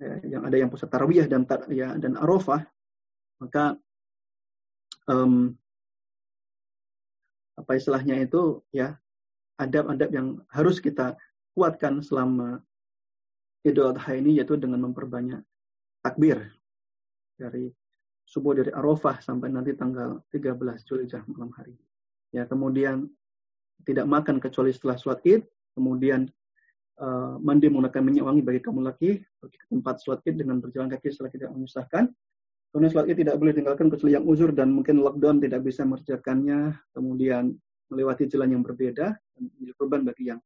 uh, yang ada yang puasa tarawih dan ya dan arafah maka um, apa istilahnya itu ya adab-adab yang harus kita kuatkan selama Idul Adha ini yaitu dengan memperbanyak takbir dari subuh dari Arafah sampai nanti tanggal 13 Zulhijjah malam hari. Ya, kemudian tidak makan kecuali setelah sholat Id, kemudian uh, mandi menggunakan minyak wangi bagi kamu laki, pergi ke tempat sholat Id dengan berjalan kaki setelah tidak menyusahkan, Kemudian sholat id tidak boleh tinggalkan kecuali yang uzur dan mungkin lockdown tidak bisa mengerjakannya. Kemudian melewati jalan yang berbeda dan korban bagi yang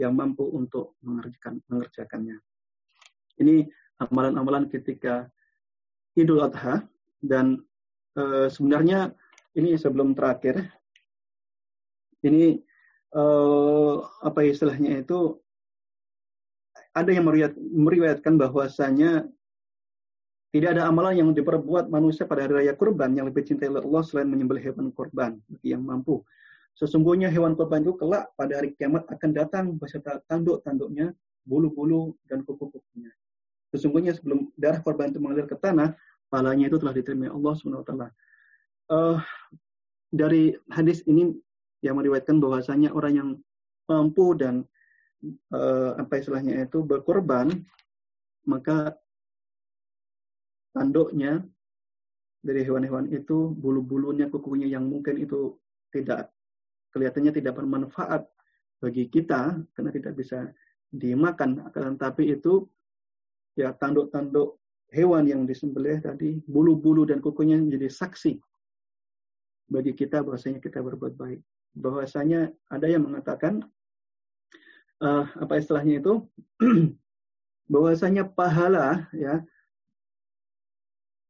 yang mampu untuk mengerjakan mengerjakannya. Ini amalan-amalan ketika Idul Adha dan e, sebenarnya ini sebelum terakhir ini e, apa istilahnya itu ada yang meriwayatkan bahwasanya tidak ada amalan yang diperbuat manusia pada hari raya kurban yang lebih cintai oleh Allah selain menyembelih hewan kurban bagi yang mampu. Sesungguhnya hewan kurban itu kelak pada hari kiamat akan datang beserta tanduk-tanduknya, bulu-bulu, dan kuku-kukunya. Sesungguhnya sebelum darah korban itu mengalir ke tanah, palanya itu telah diterima Allah SWT. Uh, eh, dari hadis ini yang meriwayatkan bahwasanya orang yang mampu dan uh, apa istilahnya itu berkorban, maka tanduknya dari hewan-hewan itu, bulu-bulunya, kukunya yang mungkin itu tidak kelihatannya tidak bermanfaat bagi kita karena tidak bisa dimakan. Akan tapi itu ya tanduk-tanduk hewan yang disembelih tadi, bulu-bulu dan kukunya menjadi saksi bagi kita bahwasanya kita berbuat baik. Bahwasanya ada yang mengatakan uh, apa istilahnya itu <clears throat> bahwasanya pahala ya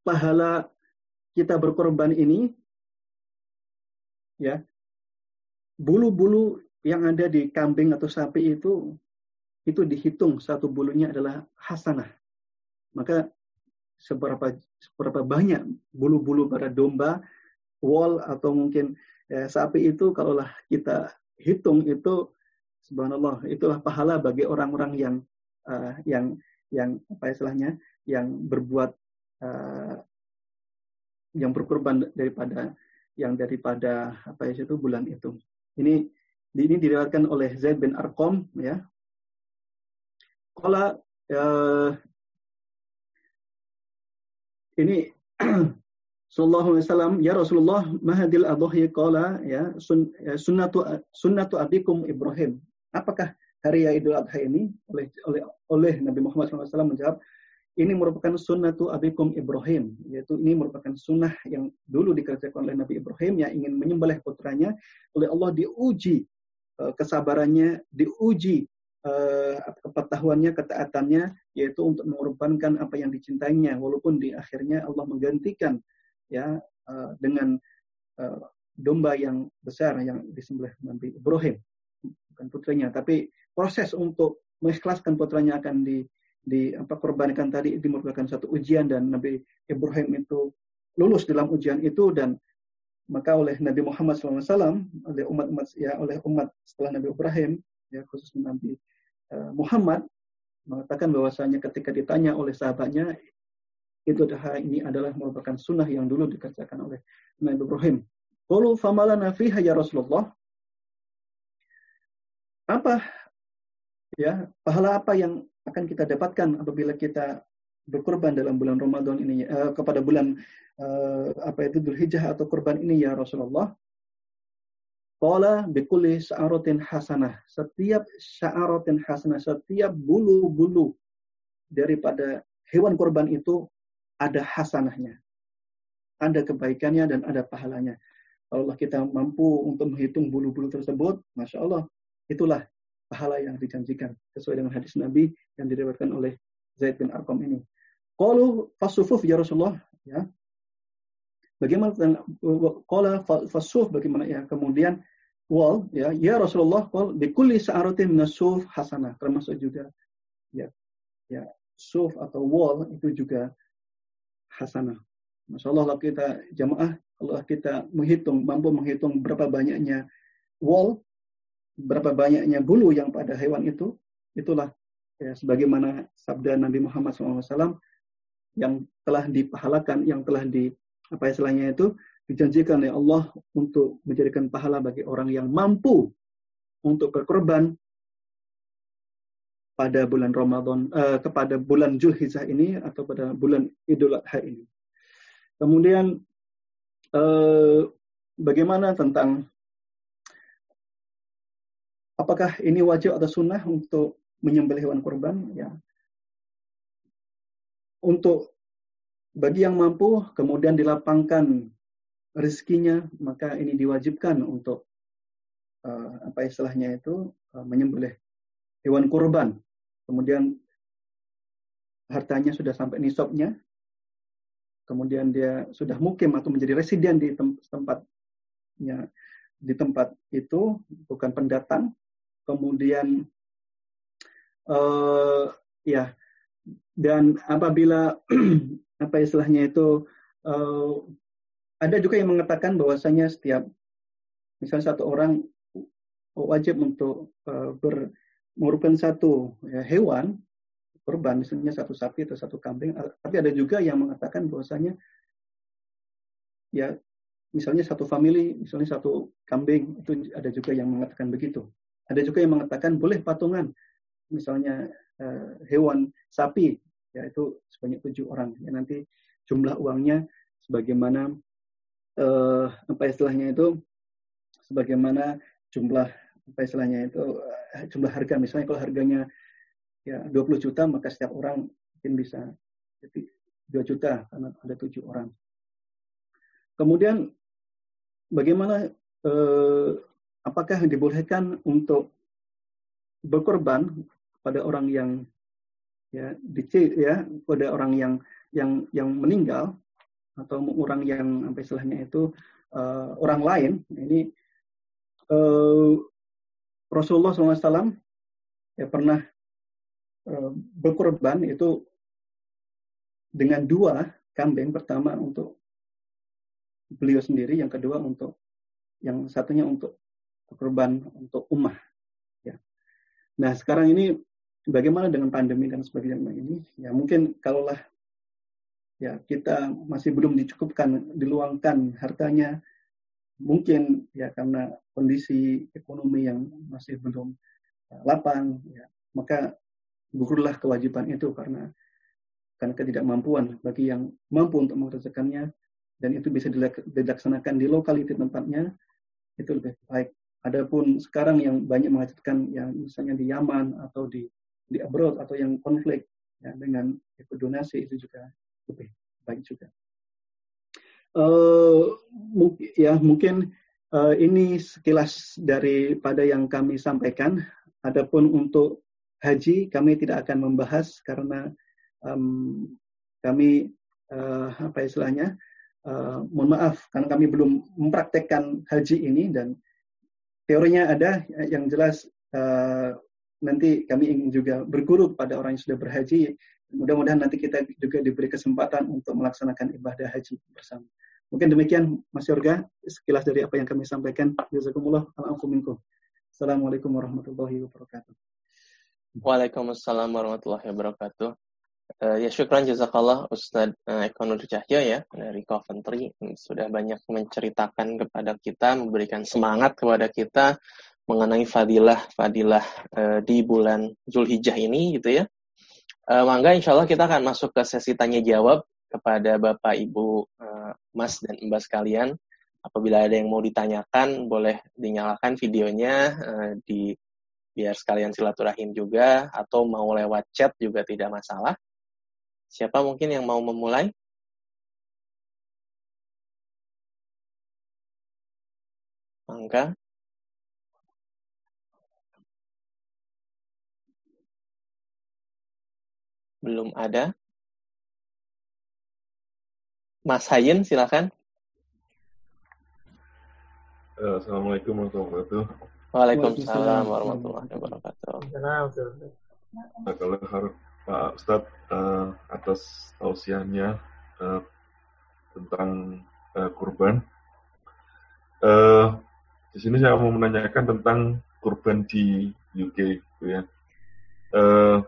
pahala kita berkorban ini ya bulu-bulu yang ada di kambing atau sapi itu itu dihitung satu bulunya adalah hasanah. Maka seberapa seberapa banyak bulu-bulu pada domba, wol atau mungkin ya, sapi itu kalaulah kita hitung itu subhanallah itulah pahala bagi orang-orang yang uh, yang yang apa istilahnya yang berbuat uh, yang berkorban daripada yang daripada apa ya itu bulan itu. Ini ini diriwayatkan oleh Zaid bin Arqam ya. Uh, ini <clears throat> Sallallahu alaihi wasallam ya Rasulullah mahadil adhi qala ya ya, sunnatu sunnatu abikum Ibrahim. Apakah hari Idul Adha ini? Oleh oleh oleh Nabi Muhammad SAW menjawab ini merupakan sunnah tu abikum Ibrahim, yaitu ini merupakan sunnah yang dulu dikerjakan oleh Nabi Ibrahim yang ingin menyembelih putranya. Oleh Allah diuji uh, kesabarannya, diuji kepengetahuannya, ketaatannya, yaitu untuk mengorbankan apa yang dicintainya, walaupun di akhirnya Allah menggantikan ya uh, dengan uh, domba yang besar yang disembelih Nabi Ibrahim, bukan putranya, tapi proses untuk mengikhlaskan putranya akan di di apa korbankan tadi itu merupakan satu ujian dan Nabi Ibrahim itu lulus dalam ujian itu dan maka oleh Nabi Muhammad SAW oleh umat-umat ya oleh umat setelah Nabi Ibrahim ya khusus Nabi uh, Muhammad mengatakan bahwasanya ketika ditanya oleh sahabatnya itu ini adalah merupakan sunnah yang dulu dikerjakan oleh Nabi Ibrahim. Qalu famalana fiha ya Rasulullah. Apa ya pahala apa yang akan kita dapatkan apabila kita berkorban dalam bulan Ramadan ini uh, kepada bulan uh, apa itu Dzulhijjah atau kurban ini ya Rasulullah. Qala bikulli sya'aratin hasanah. Setiap sya'aratin hasanah, setiap bulu-bulu daripada hewan kurban itu ada hasanahnya. Ada kebaikannya dan ada pahalanya. Kalau kita mampu untuk menghitung bulu-bulu tersebut, Masya Allah, itulah pahala yang dijanjikan sesuai dengan hadis Nabi yang diriwayatkan oleh Zaid bin Arqam ini. Qalu fasufuf ya Rasulullah ya. Bagaimana qala fasuf bagaimana ya kemudian wal ya ya Rasulullah qal bi kulli sa'aratin nasuf hasanah termasuk juga ya ya suf atau wall itu juga hasanah. Masya Allah kalau kita jamaah kalau kita menghitung mampu menghitung berapa banyaknya wall berapa banyaknya bulu yang pada hewan itu, itulah ya, sebagaimana sabda Nabi Muhammad SAW yang telah dipahalakan, yang telah di apa istilahnya itu dijanjikan oleh Allah untuk menjadikan pahala bagi orang yang mampu untuk berkorban pada bulan Ramadan uh, kepada bulan Zulhijjah ini atau pada bulan Idul Adha ini. Kemudian uh, bagaimana tentang Apakah ini wajib atau sunnah untuk menyembelih hewan kurban? Ya. Untuk bagi yang mampu, kemudian dilapangkan rezekinya, maka ini diwajibkan untuk uh, apa istilahnya itu uh, menyembelih hewan kurban. Kemudian hartanya sudah sampai nisabnya, kemudian dia sudah mukim atau menjadi residen di tempatnya di tempat itu bukan pendatang kemudian uh, ya dan apabila <clears throat> apa istilahnya itu uh, ada juga yang mengatakan bahwasanya setiap misalnya satu orang wajib untuk uh, ber, satu ya, hewan korban misalnya satu sapi atau satu kambing tapi ada juga yang mengatakan bahwasanya ya misalnya satu family misalnya satu kambing itu ada juga yang mengatakan begitu. Ada juga yang mengatakan boleh patungan, misalnya uh, hewan sapi, yaitu sebanyak tujuh orang. Ya, nanti jumlah uangnya sebagaimana uh, apa istilahnya itu, sebagaimana jumlah apa istilahnya itu uh, jumlah harga. Misalnya kalau harganya ya 20 juta, maka setiap orang mungkin bisa jadi 2 juta karena ada tujuh orang. Kemudian bagaimana eh, apakah dibolehkan untuk berkorban pada orang yang ya dici ya pada orang yang yang yang meninggal atau orang yang apa istilahnya itu uh, orang lain ini uh, Rasulullah SAW ya pernah uh, berkorban itu dengan dua kambing pertama untuk beliau sendiri yang kedua untuk yang satunya untuk korban untuk ummah. Ya. Nah sekarang ini bagaimana dengan pandemi dan sebagainya ini? Ya mungkin kalaulah ya kita masih belum dicukupkan, diluangkan hartanya, mungkin ya karena kondisi ekonomi yang masih belum ya, lapang, ya, maka gugurlah kewajiban itu karena karena ketidakmampuan bagi yang mampu untuk mengerjakannya dan itu bisa dilaksanakan di lokaliti tempatnya itu lebih baik Adapun sekarang yang banyak mengajarkan yang misalnya di Yaman atau di di abroad atau yang konflik ya, dengan ikut donasi itu juga lebih baik juga. Uh, ya mungkin uh, ini sekilas daripada yang kami sampaikan. Adapun untuk haji kami tidak akan membahas karena um, kami uh, apa istilahnya uh, mohon maaf karena kami belum mempraktekkan haji ini dan teorinya ada yang jelas uh, nanti kami ingin juga berguru kepada orang yang sudah berhaji. Mudah-mudahan nanti kita juga diberi kesempatan untuk melaksanakan ibadah haji bersama. Mungkin demikian Mas Yorga, sekilas dari apa yang kami sampaikan. Jazakumullah. Assalamualaikum warahmatullahi wabarakatuh. Waalaikumsalam warahmatullahi wabarakatuh. Uh, ya syukran jazakallah Ustadz uh, Eko Nur Cahyo ya dari Coventry sudah banyak menceritakan kepada kita, memberikan semangat kepada kita mengenai fadilah-fadilah uh, di bulan Zulhijjah ini gitu ya. Uh, mangga insya Allah kita akan masuk ke sesi tanya jawab kepada Bapak Ibu uh, Mas dan Mbak sekalian. Apabila ada yang mau ditanyakan boleh dinyalakan videonya uh, di biar sekalian silaturahim juga atau mau lewat chat juga tidak masalah. Siapa mungkin yang mau memulai? Mangga. Belum ada. Mas Hayin, silakan. Eh, Assalamualaikum warahmatullahi wabarakatuh. Waalaikumsalam warahmatullahi wabarakatuh. Nah, kalau harus Pak Ustadz uh, atas tausiahnya uh, tentang uh, kurban. Uh, di sini saya mau menanyakan tentang kurban di UK, gitu ya. Uh,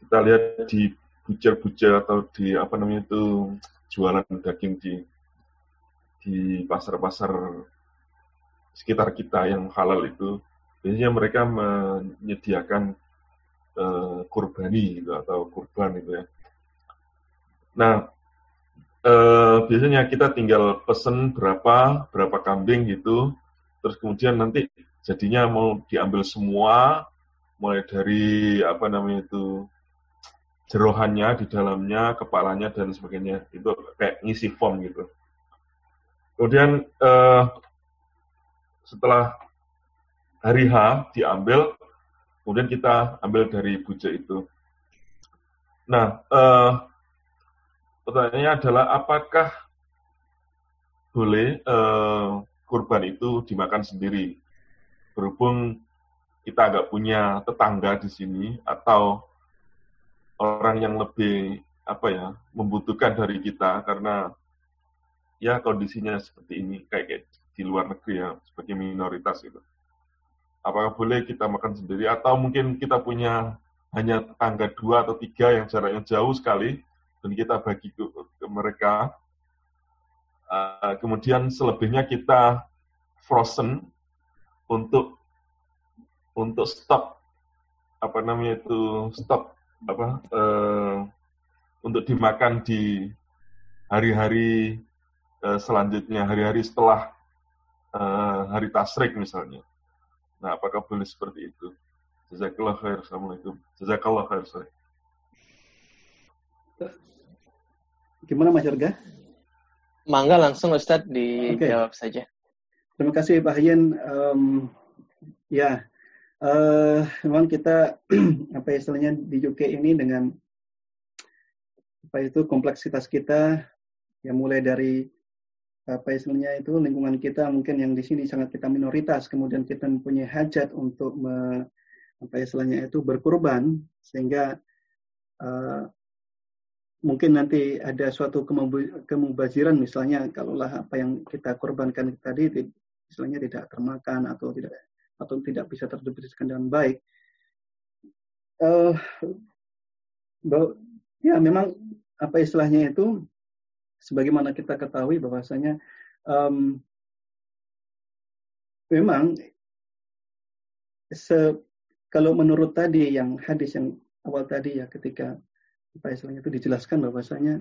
kita lihat di bucer-bucer atau di apa namanya itu jualan daging di di pasar-pasar sekitar kita yang halal itu biasanya mereka menyediakan uh, kurbani gitu atau kurban itu ya. Nah uh, biasanya kita tinggal pesen berapa berapa kambing gitu, terus kemudian nanti jadinya mau diambil semua mulai dari apa namanya itu jerohannya di dalamnya, kepalanya dan sebagainya. Itu kayak ngisi form gitu. Kemudian uh, setelah hari H diambil, kemudian kita ambil dari bujak itu. Nah, uh, pertanyaannya adalah apakah boleh uh, kurban itu dimakan sendiri? Berhubung kita agak punya tetangga di sini atau orang yang lebih apa ya membutuhkan dari kita karena ya kondisinya seperti ini kayak, kayak di luar negeri ya sebagai minoritas itu. Apakah boleh kita makan sendiri atau mungkin kita punya hanya tetangga dua atau tiga yang jaraknya jauh sekali dan kita bagi ke, ke mereka. Uh, kemudian selebihnya kita frozen untuk untuk stok apa namanya itu stok apa uh, untuk dimakan di hari-hari uh, selanjutnya, hari-hari setelah uh, hari tasrik misalnya. Nah, apakah boleh seperti itu? Jazakallah khair. Assalamualaikum. Jazakallah khair. Sorry. Gimana Mas Yorga? Mangga langsung Ustadz dijawab okay. saja. Terima kasih Pak Hien. Um, ya, uh, memang kita <clears throat> apa istilahnya di UK ini dengan apa itu kompleksitas kita yang mulai dari apa istilahnya itu lingkungan kita mungkin yang di sini sangat kita minoritas kemudian kita mempunyai hajat untuk me, apa istilahnya itu berkorban sehingga uh, mungkin nanti ada suatu kemubaziran misalnya kalaulah apa yang kita korbankan tadi istilahnya tidak termakan atau tidak atau tidak bisa terdistribusikan dengan baik. Uh, ya memang apa istilahnya itu, sebagaimana kita ketahui bahwasanya um, memang se, kalau menurut tadi yang hadis yang awal tadi ya ketika apa istilahnya itu dijelaskan bahwasanya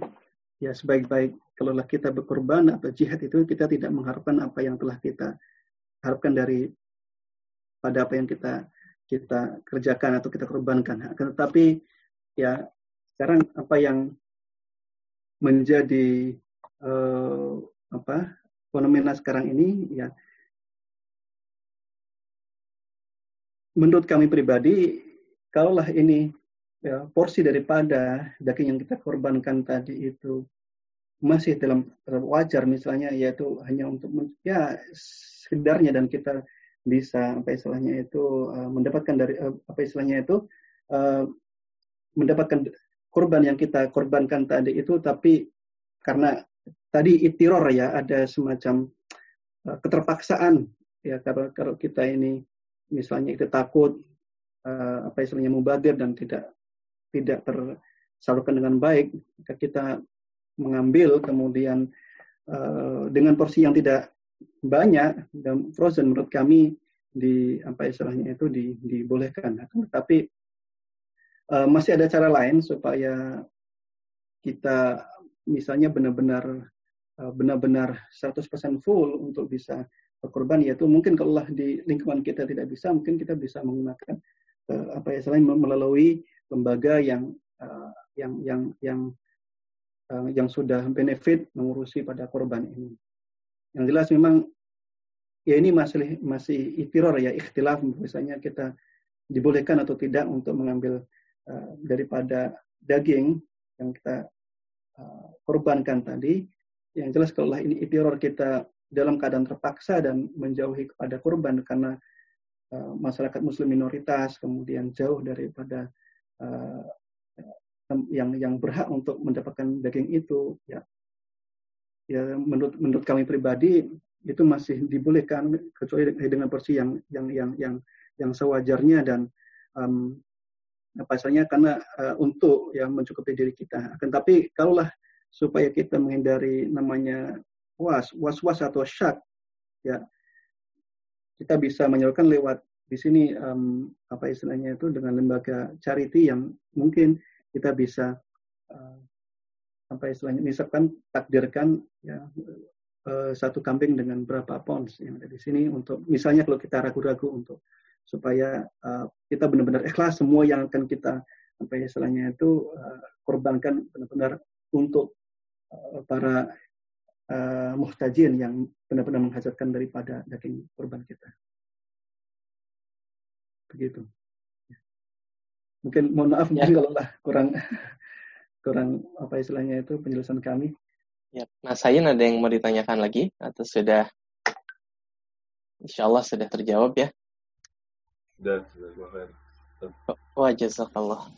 ya sebaik-baik kalaulah kita berkorban atau jihad itu kita tidak mengharapkan apa yang telah kita harapkan dari pada apa yang kita kita kerjakan atau kita korbankan. Tetapi ya sekarang apa yang menjadi uh, apa fenomena sekarang ini ya menurut kami pribadi kalaulah ini ya, porsi daripada daging yang kita korbankan tadi itu masih dalam wajar misalnya yaitu hanya untuk ya sekedarnya dan kita bisa apa istilahnya itu uh, mendapatkan dari uh, apa istilahnya itu uh, mendapatkan korban yang kita korbankan tadi itu tapi karena tadi itiror ya ada semacam uh, keterpaksaan ya kalau kalau kita ini misalnya kita takut uh, apa istilahnya mubadir dan tidak tidak tersalurkan dengan baik kita mengambil kemudian uh, dengan porsi yang tidak banyak dan frozen menurut kami di apa istilahnya itu di, dibolehkan. Tapi uh, masih ada cara lain supaya kita misalnya benar-benar uh, benar-benar 100% full untuk bisa berkorban yaitu mungkin kalau di lingkungan kita tidak bisa mungkin kita bisa menggunakan uh, apa ya selain melalui lembaga yang yang yang yang yang sudah benefit mengurusi pada korban ini. Yang jelas memang ya ini masih masih itiror ya ikhtilaf misalnya kita dibolehkan atau tidak untuk mengambil uh, daripada daging yang kita uh, korbankan tadi. Yang jelas kalau ini itiror kita dalam keadaan terpaksa dan menjauhi kepada korban karena uh, masyarakat muslim minoritas kemudian jauh daripada uh, yang yang berhak untuk mendapatkan daging itu ya ya menurut menurut kami pribadi itu masih dibolehkan kecuali dengan porsi yang yang yang yang yang sewajarnya dan um, apa istilahnya karena uh, untuk ya mencukupi diri kita. Akan tapi kalaulah supaya kita menghindari namanya was was was atau syak ya kita bisa menyalurkan lewat di sini um, apa istilahnya itu dengan lembaga charity yang mungkin kita bisa uh, apa istilahnya misalkan takdirkan ya uh, satu kambing dengan berapa pounds yang ada di sini untuk misalnya kalau kita ragu-ragu untuk supaya uh, kita benar-benar ikhlas semua yang akan kita apa istilahnya itu uh, korbankan benar-benar untuk uh, para uh, muhtajin yang benar-benar menghajatkan daripada daging korban kita. Begitu mungkin mohon maaf ya. kalau lah <laughs> kurang kurang apa istilahnya itu penjelasan kami. Ya, Nah, saya ada yang mau ditanyakan lagi atau sudah Insya Allah sudah terjawab ya? Sudah, sudah. Wah, jazakallah.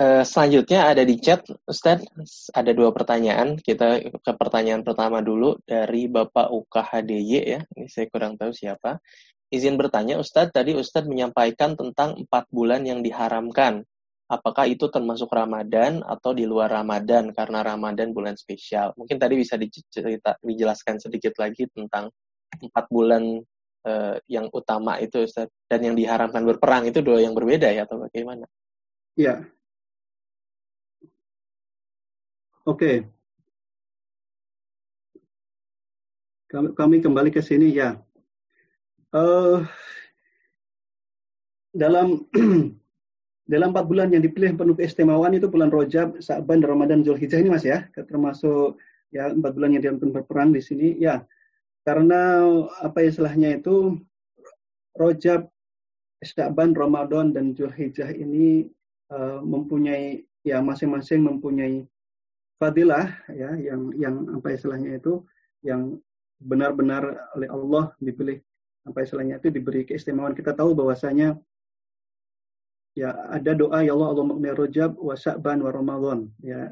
Uh, selanjutnya ada di chat, Ustadz, ada dua pertanyaan. Kita ke pertanyaan pertama dulu dari Bapak UKHDY ya. Ini saya kurang tahu siapa. Izin bertanya, Ustadz, tadi Ustadz menyampaikan tentang empat bulan yang diharamkan. Apakah itu termasuk Ramadan atau di luar Ramadan karena Ramadan bulan spesial? Mungkin tadi bisa dicerita, dijelaskan sedikit lagi tentang empat bulan uh, yang utama itu Ustadz dan yang diharamkan berperang itu dua yang berbeda ya atau bagaimana? Iya. Oke. Kami, kami kembali ke sini ya uh, dalam <clears throat> dalam empat bulan yang dipilih penuh keistimewaan itu bulan Rojab, Sa'ban, Ramadan, Zulhijjah ini mas ya, termasuk ya empat bulan yang dilakukan berperang di sini ya karena apa istilahnya itu Rojab, Sa'ban, Ramadan dan Zulhijjah ini uh, mempunyai ya masing-masing mempunyai fadilah ya yang yang apa istilahnya itu yang benar-benar oleh Allah dipilih apa istilahnya itu diberi keistimewaan. Kita tahu bahwasanya ya ada doa ya Allah Allah makna rojab wa sya'ban wa ya.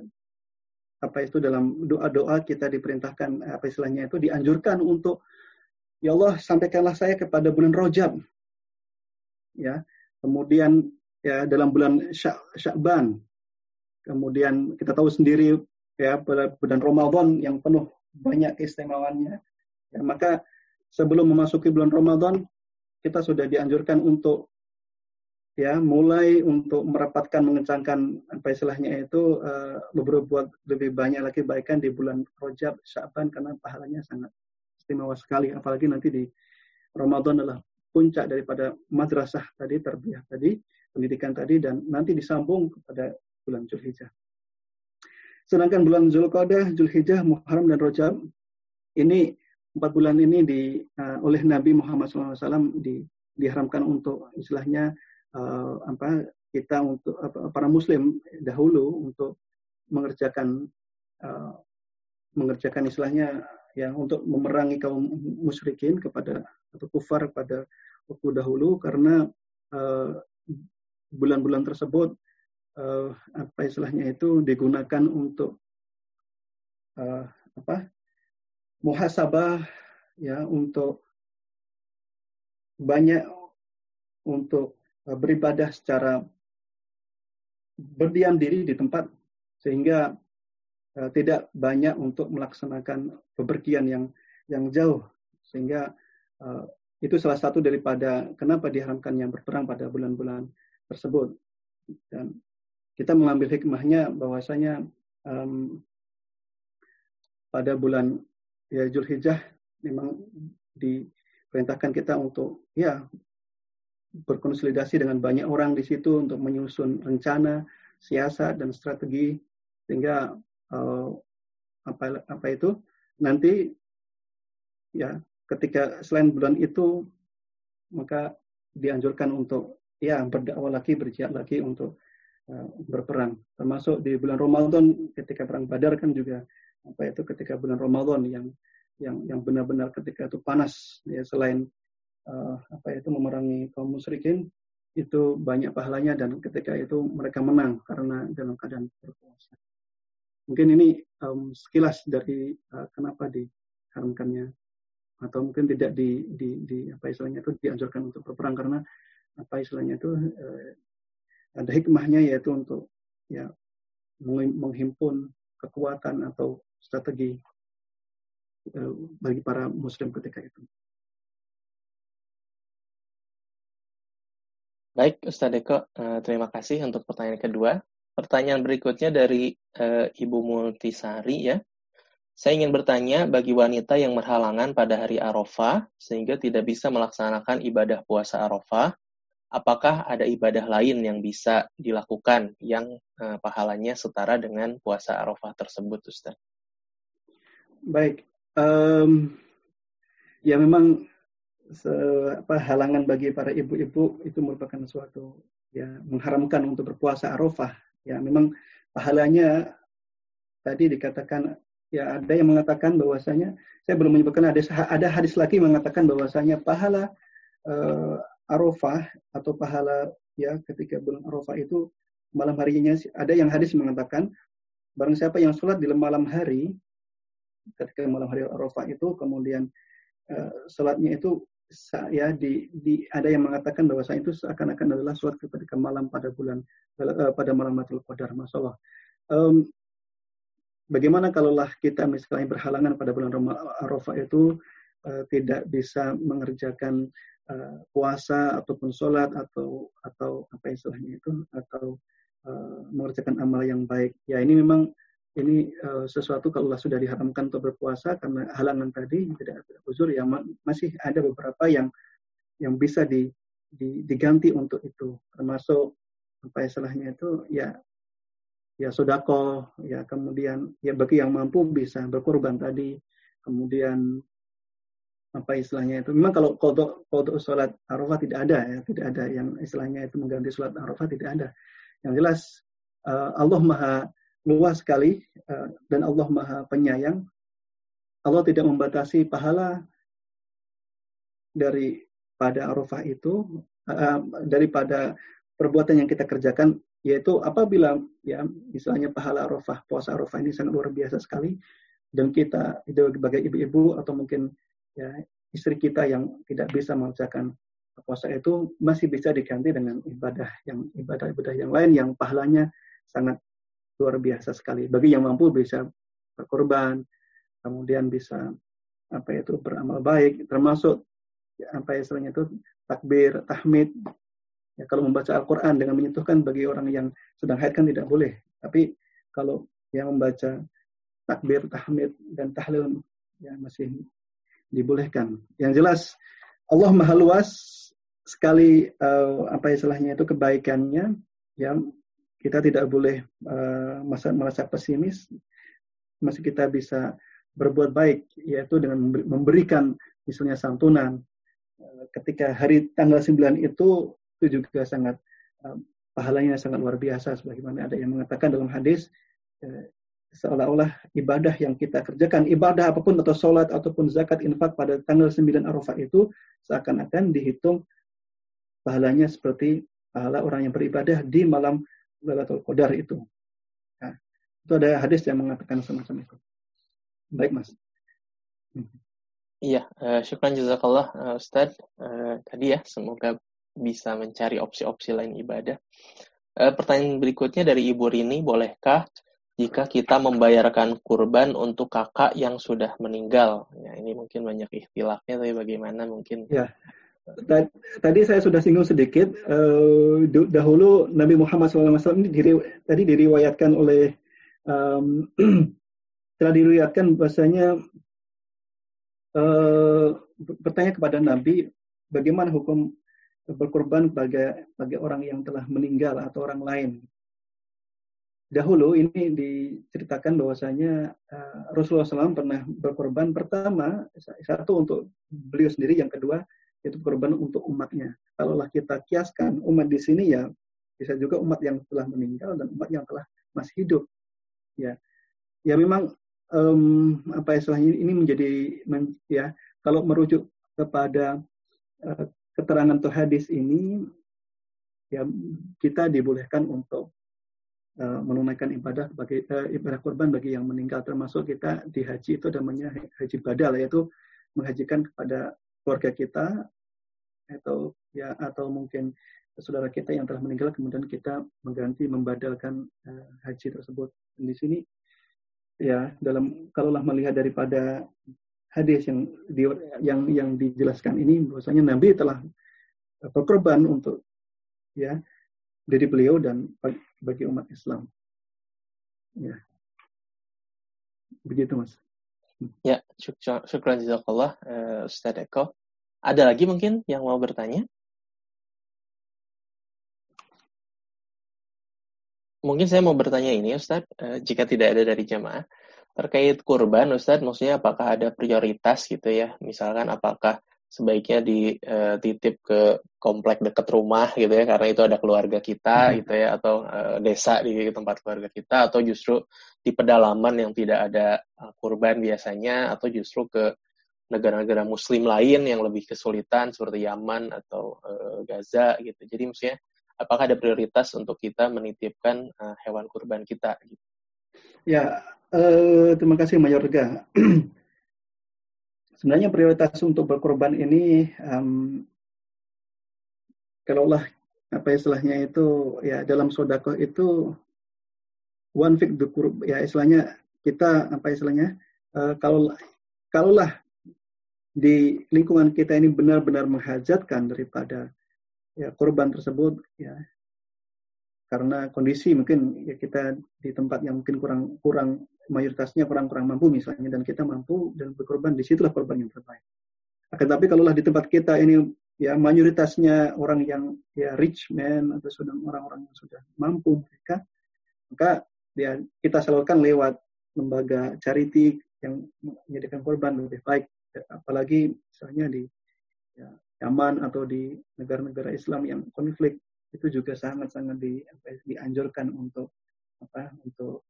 Apa itu dalam doa-doa kita diperintahkan apa istilahnya itu dianjurkan untuk ya Allah sampaikanlah saya kepada bulan rojab. Ya. Kemudian ya dalam bulan Sya'ban. Kemudian kita tahu sendiri ya bulan Ramadan yang penuh banyak keistimewaannya. Ya maka sebelum memasuki bulan Ramadan kita sudah dianjurkan untuk ya mulai untuk merapatkan mengencangkan apa istilahnya itu uh, berbuat lebih banyak lagi kebaikan di bulan Rajab Syaban karena pahalanya sangat istimewa sekali apalagi nanti di Ramadan adalah puncak daripada madrasah tadi terbiah tadi pendidikan tadi dan nanti disambung kepada bulan Zulhijjah. Sedangkan bulan Zulqa'dah, Zulhijjah, Muharram dan Rajab ini empat bulan ini di uh, oleh Nabi Muhammad SAW di, diharamkan untuk istilahnya uh, apa kita untuk apa, para Muslim dahulu untuk mengerjakan uh, mengerjakan istilahnya ya untuk memerangi kaum musyrikin kepada atau kufar pada waktu dahulu karena bulan-bulan uh, tersebut uh, apa istilahnya itu digunakan untuk uh, apa muhasabah ya untuk banyak untuk beribadah secara berdiam diri di tempat sehingga uh, tidak banyak untuk melaksanakan bepergian yang yang jauh. Sehingga uh, itu salah satu daripada kenapa diharamkannya berperang pada bulan-bulan tersebut. Dan kita mengambil hikmahnya bahwasanya um, pada bulan ya Zulhijjah memang diperintahkan kita untuk ya berkonsolidasi dengan banyak orang di situ untuk menyusun rencana, siasat dan strategi sehingga uh, apa apa itu nanti ya ketika selain bulan itu maka dianjurkan untuk ya berdakwah lagi berjihad lagi untuk Eh, berperang. Termasuk di bulan Ramadan ketika perang Badar kan juga apa itu ketika bulan Ramadan yang yang yang benar-benar ketika itu panas ya selain uh, apa itu memerangi kaum musyrikin itu banyak pahalanya dan ketika itu mereka menang karena dalam keadaan berpuasa. Mungkin ini um, sekilas dari uh, kenapa diharamkannya atau mungkin tidak di, di, di apa istilahnya itu dianjurkan untuk berperang karena apa istilahnya itu uh, ada hikmahnya yaitu untuk ya menghimpun kekuatan atau strategi bagi para muslim ketika itu. Baik, Ustaz Eko, uh, terima kasih untuk pertanyaan kedua. Pertanyaan berikutnya dari uh, Ibu Multisari ya. Saya ingin bertanya bagi wanita yang berhalangan pada hari Arafah sehingga tidak bisa melaksanakan ibadah puasa Arafah, apakah ada ibadah lain yang bisa dilakukan yang uh, pahalanya setara dengan puasa Arafah tersebut, Ustaz? Baik, um, ya memang se, apa, halangan bagi para ibu-ibu itu merupakan suatu ya mengharamkan untuk berpuasa Arafah. Ya memang pahalanya tadi dikatakan ya ada yang mengatakan bahwasanya saya belum menyebutkan ada ada hadis lagi mengatakan bahwasanya pahala uh, Arafah atau pahala ya ketika bulan Arafah itu malam harinya ada yang hadis mengatakan barang siapa yang sholat di malam hari ketika malam hari Arafah itu kemudian uh, sholatnya itu ya di, di ada yang mengatakan bahwa saya itu seakan-akan adalah sholat ketika malam pada bulan uh, pada malam Matul Qadar masalah um, bagaimana kalaulah kita misalnya berhalangan pada bulan Arafah itu uh, tidak bisa mengerjakan uh, puasa ataupun sholat atau atau apa istilahnya itu atau uh, mengerjakan amal yang baik. Ya ini memang ini uh, sesuatu kalau sudah diharamkan untuk berpuasa karena halangan tadi tidak ada uzur ya masih ada beberapa yang yang bisa di, di, diganti untuk itu. Termasuk apa istilahnya itu ya ya sodako ya kemudian ya bagi yang mampu bisa berkorban tadi. Kemudian apa istilahnya itu memang kalau kodok kodok sholat arafah tidak ada ya tidak ada yang istilahnya itu mengganti sholat arafah tidak ada. Yang jelas uh, Allah maha luas sekali uh, dan Allah maha penyayang. Allah tidak membatasi pahala dari pada arafah itu uh, daripada perbuatan yang kita kerjakan yaitu apabila ya misalnya pahala arafah puasa arafah ini sangat luar biasa sekali. Dan kita sebagai ibu-ibu atau mungkin ya istri kita yang tidak bisa mengerjakan puasa itu masih bisa diganti dengan ibadah yang ibadah-ibadah yang lain yang pahalanya sangat luar biasa sekali. Bagi yang mampu bisa berkorban, kemudian bisa apa itu beramal baik, termasuk apa istilahnya itu takbir, tahmid. Ya, kalau membaca Al-Quran dengan menyentuhkan bagi orang yang sedang haid kan tidak boleh. Tapi kalau yang membaca takbir, tahmid, dan tahlil ya masih dibolehkan. Yang jelas Allah maha luas sekali uh, apa istilahnya itu kebaikannya ya kita tidak boleh uh, merasa pesimis, masih kita bisa berbuat baik, yaitu dengan memberikan misalnya santunan. Uh, ketika hari tanggal 9 itu, itu juga sangat uh, pahalanya sangat luar biasa, sebagaimana ada yang mengatakan dalam hadis, seolah-olah ibadah yang kita kerjakan, ibadah apa pun atau sholat ataupun zakat infak pada tanggal 9 Arafah itu seakan-akan dihitung pahalanya seperti pahala orang yang beribadah di malam Lailatul Qadar itu. Nah, itu ada hadis yang mengatakan semacam itu. Baik, Mas. Iya, uh, syukran jazakallah uh, Ustaz. Uh, tadi ya, semoga bisa mencari opsi-opsi lain ibadah. Uh, pertanyaan berikutnya dari Ibu Rini, bolehkah jika kita membayarkan kurban untuk kakak yang sudah meninggal? Ya, ini mungkin banyak ikhtilafnya, tapi bagaimana mungkin ya. Tadi saya sudah singgung sedikit. Uh, dahulu Nabi Muhammad SAW ini diri, tadi diriwayatkan oleh um, <clears throat> telah diriwayatkan bahasanya uh, bertanya kepada Nabi bagaimana hukum berkorban bagi bagi orang yang telah meninggal atau orang lain. Dahulu ini diceritakan bahwasanya uh, Rasulullah SAW pernah berkorban pertama satu untuk beliau sendiri, yang kedua itu korban untuk umatnya. Kalaulah kita kiaskan umat di sini ya bisa juga umat yang telah meninggal dan umat yang telah masih hidup. Ya, ya memang um, apa istilahnya ini menjadi men, ya kalau merujuk kepada uh, keterangan atau hadis ini ya kita dibolehkan untuk uh, menunaikan ibadah bagi uh, ibadah korban bagi yang meninggal termasuk kita di haji itu namanya haji badal yaitu menghajikan kepada keluarga kita atau ya atau mungkin saudara kita yang telah meninggal kemudian kita mengganti membadalkan uh, haji tersebut. Dan di sini ya dalam kalaulah melihat daripada hadis yang di, yang yang dijelaskan ini bahwasanya Nabi telah berkorban untuk ya diri beliau dan bagi umat Islam. Ya. Begitu Mas. Ya, syukran jazakallah uh, Ustaz Eko. Ada lagi mungkin yang mau bertanya? Mungkin saya mau bertanya ini Ustaz, uh, jika tidak ada dari jamaah, terkait kurban Ustaz, maksudnya apakah ada prioritas gitu ya? Misalkan apakah sebaiknya dititip eh, ke komplek dekat rumah gitu ya karena itu ada keluarga kita hmm. gitu ya atau uh, desa di tempat keluarga kita atau justru di pedalaman yang tidak ada uh, kurban biasanya atau justru ke negara-negara muslim lain yang lebih kesulitan seperti Yaman atau uh, Gaza gitu. Jadi maksudnya apakah ada prioritas untuk kita menitipkan uh, hewan kurban kita gitu. Ya, uh, terima kasih Mayorga. <clears throat> sebenarnya prioritas untuk berkorban ini um, kalaulah apa istilahnya itu ya dalam sodako itu one fig ya istilahnya kita apa istilahnya uh, kalau kalaulah di lingkungan kita ini benar-benar menghajatkan daripada ya korban tersebut ya karena kondisi mungkin ya kita di tempat yang mungkin kurang kurang mayoritasnya kurang-kurang mampu misalnya dan kita mampu dan berkorban di situlah korban yang terbaik. Akan tapi kalaulah di tempat kita ini ya mayoritasnya orang yang ya rich man atau sudah orang-orang yang sudah mampu mereka maka ya kita salurkan lewat lembaga charity yang menyediakan korban lebih baik apalagi misalnya di ya, Yaman atau di negara-negara Islam yang konflik itu juga sangat-sangat di, dianjurkan untuk apa untuk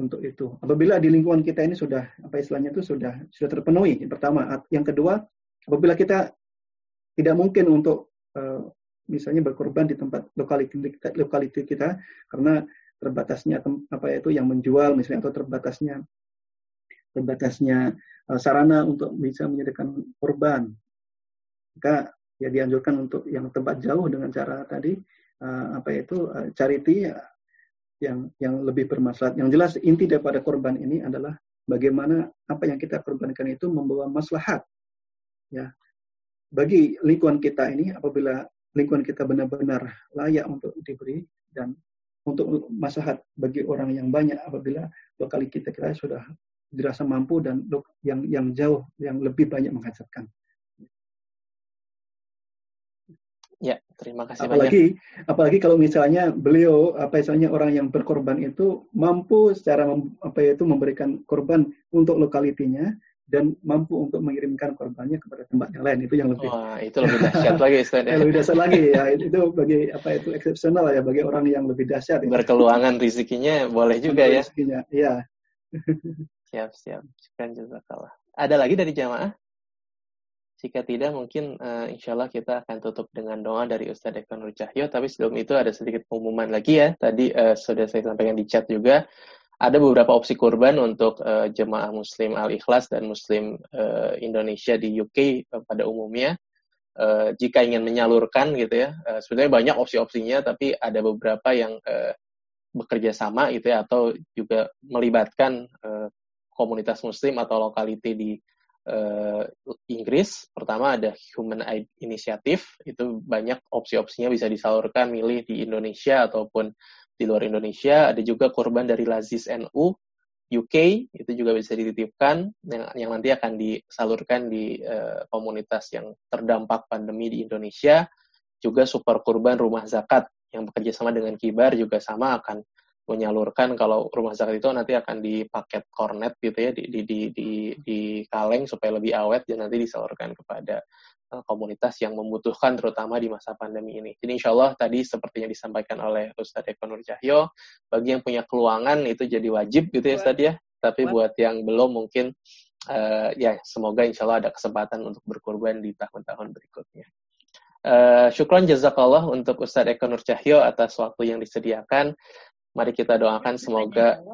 untuk itu. Apabila di lingkungan kita ini sudah apa istilahnya itu sudah sudah terpenuhi. Yang pertama, yang kedua, apabila kita tidak mungkin untuk uh, misalnya berkorban di tempat lokaliti kita karena terbatasnya apa itu yang menjual misalnya atau terbatasnya terbatasnya uh, sarana untuk bisa menyediakan korban. Maka ya dianjurkan untuk yang tempat jauh dengan cara tadi uh, apa itu uh, charity yang yang lebih bermaslahat. Yang jelas inti daripada korban ini adalah bagaimana apa yang kita korbankan itu membawa maslahat. Ya. Bagi lingkungan kita ini apabila lingkungan kita benar-benar layak untuk diberi dan untuk maslahat bagi orang yang banyak apabila lokali kita kita sudah dirasa mampu dan yang yang jauh yang lebih banyak menghajatkan. Ya, terima kasih apalagi, banyak. Apalagi kalau misalnya beliau apa misalnya orang yang berkorban itu mampu secara mem, apa itu memberikan korban untuk lokalitinya dan mampu untuk mengirimkan korbannya kepada tempat yang lain itu yang lebih Wah, itu lebih dahsyat lagi Ustaz <laughs> ya. lebih dahsyat lagi ya itu bagi apa itu eksepsional ya bagi orang yang lebih dahsyat ya. berkeluangan rezekinya boleh juga ya rezekinya iya <laughs> siap siap sekian jazakallah ada lagi dari jamaah jika tidak, mungkin uh, insya Allah kita akan tutup dengan doa dari Ustadz Eko Nur. Tapi sebelum itu ada sedikit pengumuman lagi ya. Tadi uh, sudah saya sampaikan di chat juga. Ada beberapa opsi kurban untuk uh, jemaah Muslim Al-Ikhlas dan Muslim uh, Indonesia di UK uh, pada umumnya. Uh, jika ingin menyalurkan gitu ya, uh, sebenarnya banyak opsi-opsinya, tapi ada beberapa yang uh, bekerja sama gitu ya, atau juga melibatkan uh, komunitas Muslim atau lokality di uh, Inggris. Pertama ada Human Aid Initiative, itu banyak opsi-opsinya bisa disalurkan milih di Indonesia ataupun di luar Indonesia. Ada juga korban dari Lazis NU UK, itu juga bisa dititipkan yang, yang nanti akan disalurkan di uh, komunitas yang terdampak pandemi di Indonesia. Juga super kurban rumah zakat yang bekerja sama dengan Kibar juga sama akan menyalurkan kalau rumah zakat itu nanti akan dipaket kornet gitu ya di di di di, di kaleng supaya lebih awet dan nanti disalurkan kepada uh, komunitas yang membutuhkan terutama di masa pandemi ini. Jadi insya Allah tadi seperti yang disampaikan oleh Ustadz Eko Nur Cahyo, bagi yang punya keluangan itu jadi wajib gitu ya Ustadz ya. Tapi buat yang belum mungkin uh, ya semoga insya Allah ada kesempatan untuk berkorban di tahun-tahun berikutnya. Uh, syukron jazakallah untuk Ustadz Eko Nur Cahyo atas waktu yang disediakan. Mari kita doakan semoga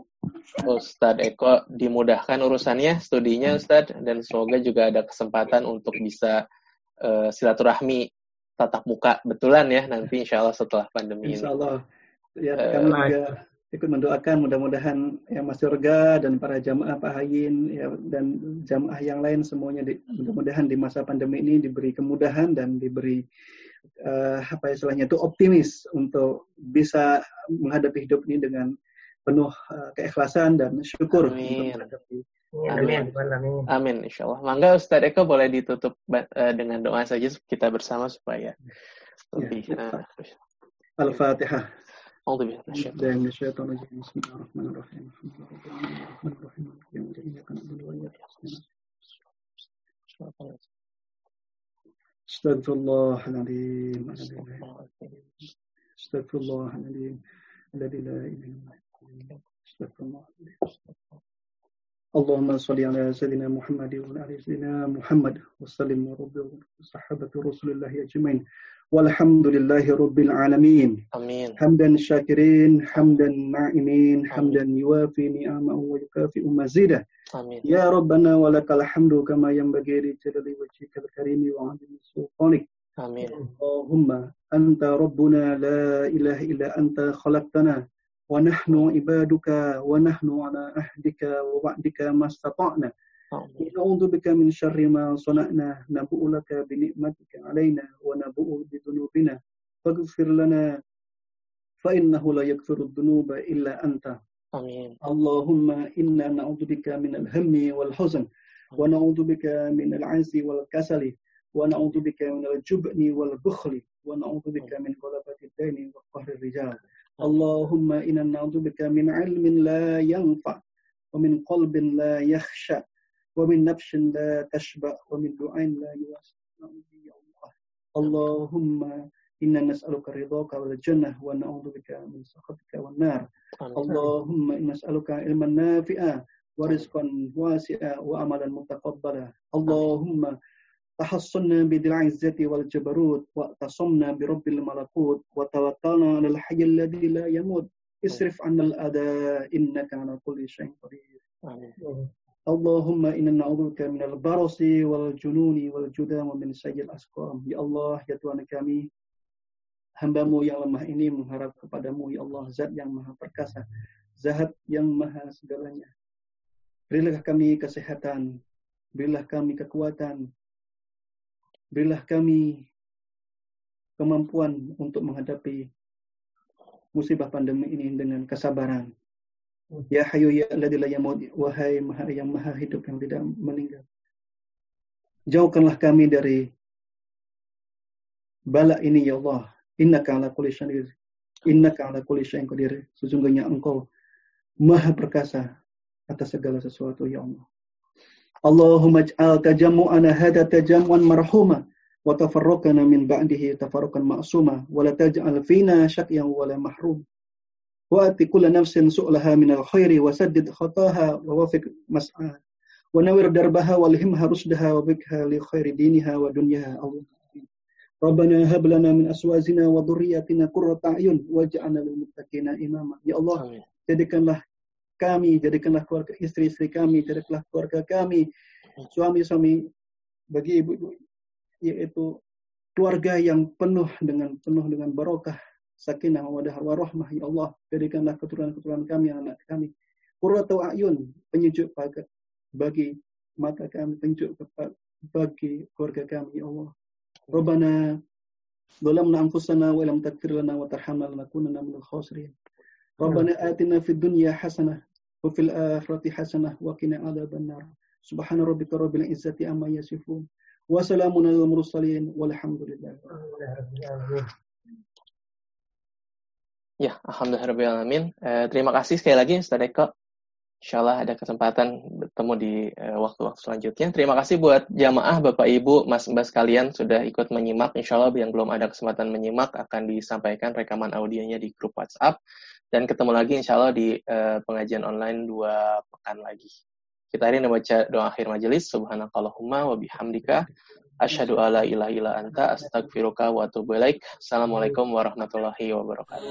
Ustadz Eko dimudahkan urusannya, studinya Ustadz, dan semoga juga ada kesempatan untuk bisa uh, silaturahmi tatap muka betulan ya nanti insya Allah setelah pandemi insya Allah. ini. Ya, uh, kami juga ikut mendoakan mudah-mudahan yang Mas Yorga dan para jamaah Pak Hayin ya, dan jamaah yang lain semuanya mudah-mudahan di masa pandemi ini diberi kemudahan dan diberi uh, apa istilahnya itu optimis untuk bisa menghadapi hidup ini dengan penuh uh, keikhlasan dan syukur Amin. untuk menghadapi Amin. Amin. Amin. Insya Allah. Mangga Ustadz Eko boleh ditutup uh, dengan doa saja kita bersama supaya lebih. Ya, uh, Al-Fatihah. أعوذ بالله من الشيطان الرجيم بسم الله الرحمن الرحيم الحمد لله رب العالمين الرحمن الرحيم مالك يوم الدين إياك نعبد وإياك نستعين استغفر الله العظيم. استغفر الله العظيم. الذي لا إله إلا هو. استغفر الله اللهم صل على سيدنا محمد وعلى سيدنا محمد وسلم ورب وصحابه رسول الله أجمعين. والحمد لله رب العالمين امين حمدا شاكرين حمدا ناعمين حمدا يوافي نعمه ويكافئ مزيده آمين. يا ربنا ولك الحمد كما ينبغي لجلال وجهك الكريم وعظيم سلطانك آمين اللهم أنت ربنا لا إله إلا أنت خلقتنا ونحن عبادك ونحن على عهدك ووعدك ما استطعنا نعوذ بك من شر ما صنعنا نبوء لك بنعمتك علينا ونبوء بذنوبنا. فاغفر لنا فإنه لا يغفر الذنوب إلا أنت. آمين. اللهم إنا نعوذ بك من الهم والحزن ونعوذ بك من العجز والكسل ونعوذ بك من الجبن والبخل ونعوذ بك من غلبة الدين وقهر الرجال. اللهم إنا نعوذ بك من علم لا ينفع ومن قلب لا يخشى. ومن نفس لا تشبع ومن دعاء لا يواسع اللهم إنا نسألك رضاك والجنة ونعوذ بك من سخطك والنار. اللهم إنا نسألك علما نافعا ورزقا واسعا وعملا متقبلا. اللهم تحصنا بذي العزة والجبروت واعتصمنا برب الملكوت وتوكلنا على الحي الذي لا يموت. اصرف عنا الأذى إنك على كل شيء قدير. Allahumma inna na'udhuka minal barasi wal jununi wal judam min sayyid asqam. Ya Allah, ya Tuhan kami, hambamu yang lemah ini mengharap kepadamu, ya Allah, zat yang maha perkasa, zat yang maha segalanya. Berilah kami kesehatan, berilah kami kekuatan, berilah kami kemampuan untuk menghadapi musibah pandemi ini dengan kesabaran. Ya hayu ya alladzi yamut wahai maha yang maha hidup yang tidak meninggal. Jauhkanlah kami dari Bala ini ya Allah. Innaka ala kulli syai'in Innaka ala kulli syai'in qadir. Sesungguhnya engkau maha perkasa atas segala sesuatu ya Allah. Allahumma ij'al tajammu'ana hadha tajammu'an marhuma wa tafarraqana min ba'dihi tafarruqan ma'suma wa la taj'al fina syaqyan wa la mahrum. Wa ati kulla nafsin su'laha min al-khairi wa saddid khataha wa wafiq mas'aha. Wa nawir darbaha wa lihimha rusdaha wa bikha li khairi diniha wa dunyaha Allah. Rabbana hab lana min aswazina wa dhurriyyatina qurrata a'yun waj'alna lil muttaqina imama. Ya Allah, jadikanlah kami, jadikanlah keluarga istri-istri kami, jadikanlah keluarga kami, suami-suami bagi ibu-ibu yaitu keluarga yang penuh dengan penuh dengan barokah, sakinah, mawaddah, warahmah ya Allah. Jadikanlah keturunan-keturunan kami, anak kami. Qurratu a'yun, penyejuk bagi mata kami, penyejuk bagi keluarga kami ya Allah. ربنا ظلمنا أنفسنا وإن لم تغفر لنا وترحمنا لنكونن من الخاسرين ربنا آتنا في الدنيا حسنة وفي الآخرة حسنة وقنا عذاب النار سبحان ربك رب العزة عما يصفون وسلام على المرسلين والحمد لله Ya, Alhamdulillah. Eh, terima kasih sekali lagi Ustaz Eko Insya Allah ada kesempatan bertemu di eh, waktu-waktu uh, selanjutnya. Terima kasih buat jamaah, Bapak Ibu, Mas Mbak sekalian sudah ikut menyimak. Insya Allah yang belum ada kesempatan menyimak akan disampaikan rekaman audionya di grup WhatsApp. Dan ketemu lagi insya Allah di uh, pengajian online dua pekan lagi. Kita ini baca doa akhir majelis. Subhanakallahumma wa bihamdika. Asyhadu alla ilaha illa anta astaghfiruka wa atubu ilaik. Assalamualaikum warahmatullahi wabarakatuh.